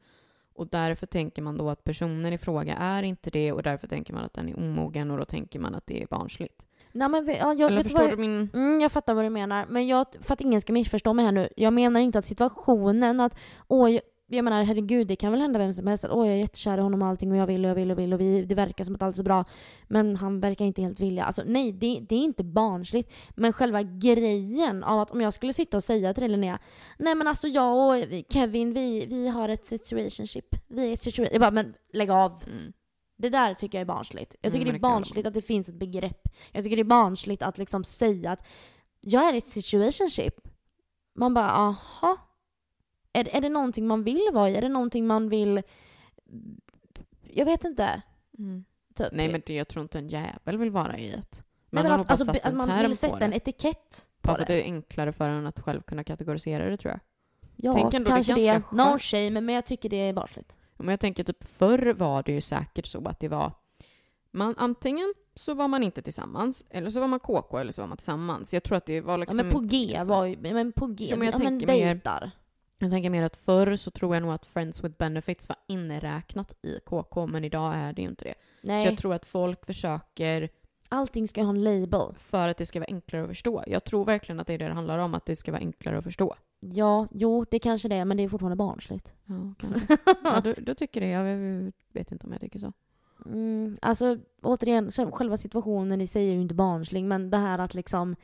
Och därför tänker man då att personen i fråga är inte det och därför tänker man att den är omogen och då tänker man att det är barnsligt. Nej, men, ja, jag, eller förstår vad, du min... Mm, jag fattar vad du menar. Men jag, för att ingen ska missförstå mig här nu. Jag menar inte att situationen att, åh, jag, jag menar herregud, det kan väl hända vem som helst att åh, jag är jättekär i honom och allting och jag vill och jag vill och vill och vi, det verkar som att allt är bra. Men han verkar inte helt vilja. Alltså nej, det, det är inte barnsligt. Men själva grejen av att om jag skulle sitta och säga till Linnea, nej men alltså jag och Kevin, vi, vi har ett situationship. Vi är ett situation... Jag bara, men lägg av. Mm. Det där tycker jag är barnsligt. Jag Mm, tycker men det är det barnsligt att det finns ett begrepp. Jag tycker det är barnsligt att liksom säga att jag är i ett situationship. Man bara, aha. Är, är det någonting man vill vara i? Är det någonting man vill... Jag vet inte. Mm. Typ. Nej men det, jag tror inte en jävel vill vara i ett. Nej, Man men har nog att, alltså, att man vill sätta en det. etikett på för att det. det är enklare för en att själv kunna kategorisera det tror jag. Ja, det är kanske det. ganska No shame, men jag tycker det är barnsligt. Men jag tänker typ förr var det ju säkert så att det var man, antingen så var man inte tillsammans, eller så var man KK, eller så var man tillsammans. Jag tror att det var Ja, liksom... men på G så. var ju... Men på G, Jo, men jag ja, men tänker mer- dejtar. Jag tänker mer att förr så tror jag nog att Friends with Benefits var inräknat i KK, men idag är det ju inte det. Så Nej, jag tror att folk försöker allting ska ha en label. för att det ska vara enklare att förstå. Jag tror verkligen att det är det det handlar om, att det ska vara enklare att förstå. Ja, jo, det kanske det är, men det är fortfarande barnsligt. Ja, kanske. ja, du, du tycker det. Jag vet inte om jag tycker så. Mm, alltså återigen, själv- själva situationen i sig är ju inte barnslig, men det här att liksom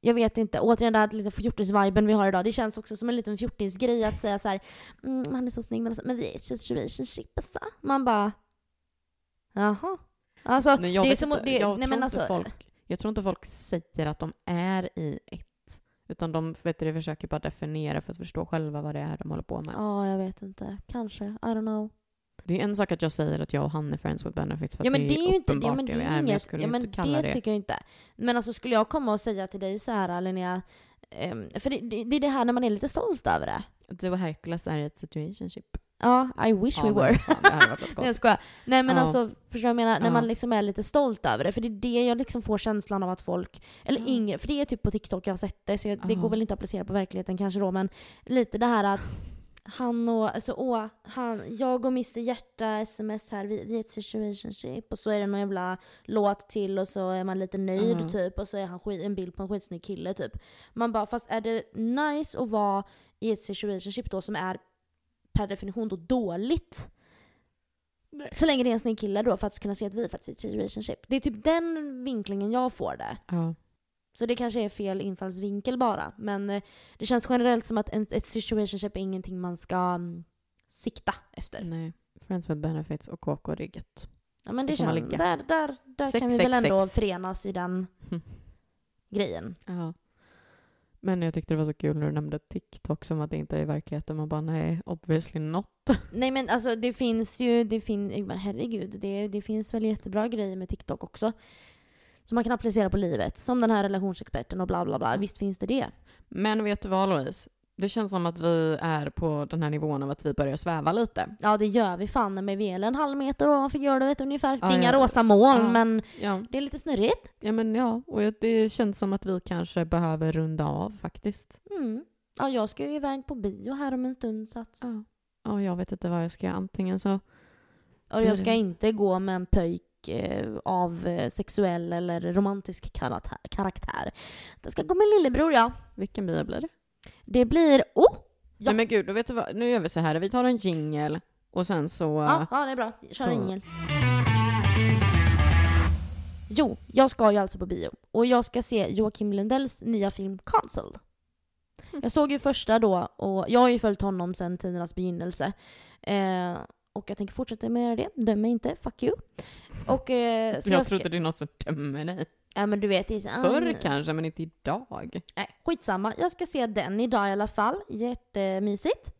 jag vet inte, återigen den här lite fjortis-viben vi har idag, det känns också som en liten fjortis-grej att säga så här, mm, han är så snygg men, alltså, men vi är ett situationship alltså. Man bara, jaha. Alltså, Nej, jag det är som inte. det, jag, nej, tror men inte alltså, folk, jag tror inte folk säger att de är i ett. Utan de vet du, försöker bara definiera för att förstå själva vad det är de håller på med. Ja, jag vet inte. Kanske. I don't know. Det är en sak att jag säger att jag och han är friends with benefits för Ja att men det är ju inte, uppenbart ja, men det vi är är, men jag inget, skulle ja, men inte kalla det, det. tycker jag inte. Men alltså skulle jag komma och säga till dig så här Linnea, ehm, för det, det, det är det här när man är lite stolt över det. Du och Hercules är i ett situationship. Ja, I wish Ja, we were. fan, det hade varit [LAUGHS] Nej jag skojar. Nej men Ja. alltså, förstår jag menar? När Ja. man liksom är lite stolt över det. För det är det jag liksom får känslan av att folk, eller yngre, för det är typ på TikTok jag har sett det, så jag, det går väl inte att applicera på verkligheten kanske då, men lite det här att han och, alltså åh, han, jag och Mr Hjärta sms här, vi, vi är ett situationship och så är det någon jävla låt till och så är man lite nöjd Ja. typ och så är han skit, en bild på en skitsnygg kille typ. Man bara, fast är det nice att vara i ett situationship då som är per definition då dåligt? Så länge det är en snygg kille då för att kunna se att vi är faktiskt i ett situationship. Det är typ den vinklingen jag får det. Ja. Så det kanske är fel infallsvinkel bara. Men eh, det känns generellt som att en, ett situationship är ingenting man ska mm, sikta efter. Nej. Friends with benefits och KK det är gött. Ja men det känns, där, där, där Sex, kan vi sex, väl ändå sex. förenas i den [LAUGHS] grejen. Ja. Men jag tyckte det var så kul när du nämnde TikTok som att det inte är i verkligheten. Man bara nej, obviously not. [LAUGHS] Nej men alltså det finns ju, det finns, men herregud, det, det finns väl jättebra grejer med TikTok också. Som man kan applicera på livet. Som den här relationsexperten och bla bla bla. Visst finns det det. Men vet du vad Louise? Det känns som att vi är på den här nivån av att vi börjar sväva lite. Ja det gör vi fan med vi är en halv meter ovanför golvet ungefär. Ja, det är inga ja. rosa moln Ja. men Ja, det är lite snurrigt. ja men ja. Och det känns som att vi kanske behöver runda av faktiskt. Mm. Ja jag ska ju iväg på bio här om en stund så att... Ja. Ja, jag vet inte vad jag ska göra. Antingen så... Och jag ska inte gå med en pöjk eh, av eh, sexuell eller romantisk karaktär. karaktär. Det ska gå med lillebror ja. Vilken bio blir det? Det blir... Oh! Ja. Nej men gud, då vet du vad? Nu gör vi så här. Vi tar en jingle och sen så... Ja, ja det är bra. Kör Så. ingen. Jo, jag ska ju alltså på bio. Och jag ska se Joakim Lundells nya film Cancelled. Mm. Jag såg ju första då och jag har ju följt honom sedan tidernas begynnelse. Eh, och jag tänker fortsätta med att göra det. Döm mig inte, fuck you. Och, eh, så jag ska- trodde det är något som dömer dig. Ja men du vet, så, ah, Förr kanske, men inte idag. Nej, skitsamma. Jag ska se den idag i alla fall. Jättemysigt.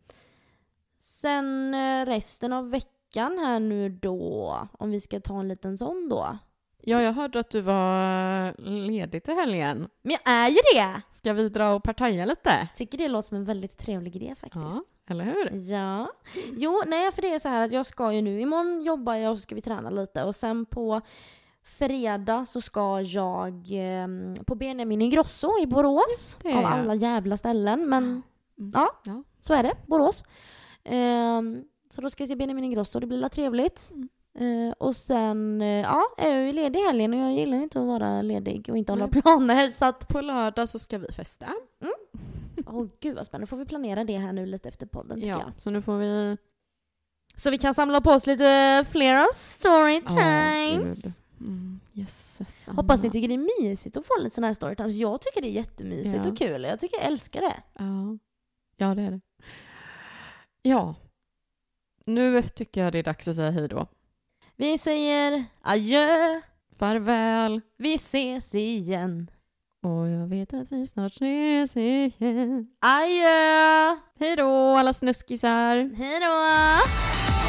Sen eh, resten av veckan här nu då, om vi ska ta en liten sån då. Ja, jag hörde att du var ledig till helgen. Men jag är ju det! Ska vi dra och partaja lite? Tycker det låter som en väldigt trevlig idé faktiskt. Ja, eller hur? Ja. Jo, nej för det är så här att jag ska ju nu, imorgon jobbar jag och så ska vi träna lite och sen på fredag så ska jag eh, på Benjamin Ingrosso i Borås. det. Av alla jävla ställen men Mm. Ja. ja. så är det, Borås. Ehm, så då ska jag se Benjamin Ingrosso, det blir trevligt. Mm. Eh, och sen, eh, ja, är jag ju ledig i helgen och jag gillar inte att vara ledig och inte ha några planer så att, På lördag så ska vi festa. åh gud vad spännande. Får vi planera det här nu lite efter podden tycker jag. Ja, så nu får vi... Så vi kan samla på oss lite flera storytimes. gud. Mm, jösses, Hoppas ni tycker det är mysigt att få lite sådana här storytimes. Jag tycker det är jättemysigt Ja. och kul. Jag tycker jag älskar det. Ja. ja, det är det. Ja. Nu tycker jag det är dags att säga hej då. Vi säger adjö, Farväl. vi ses igen. Och jag vet att vi snart ses igen. Adjö! Hej då alla snuskisar. Hej då!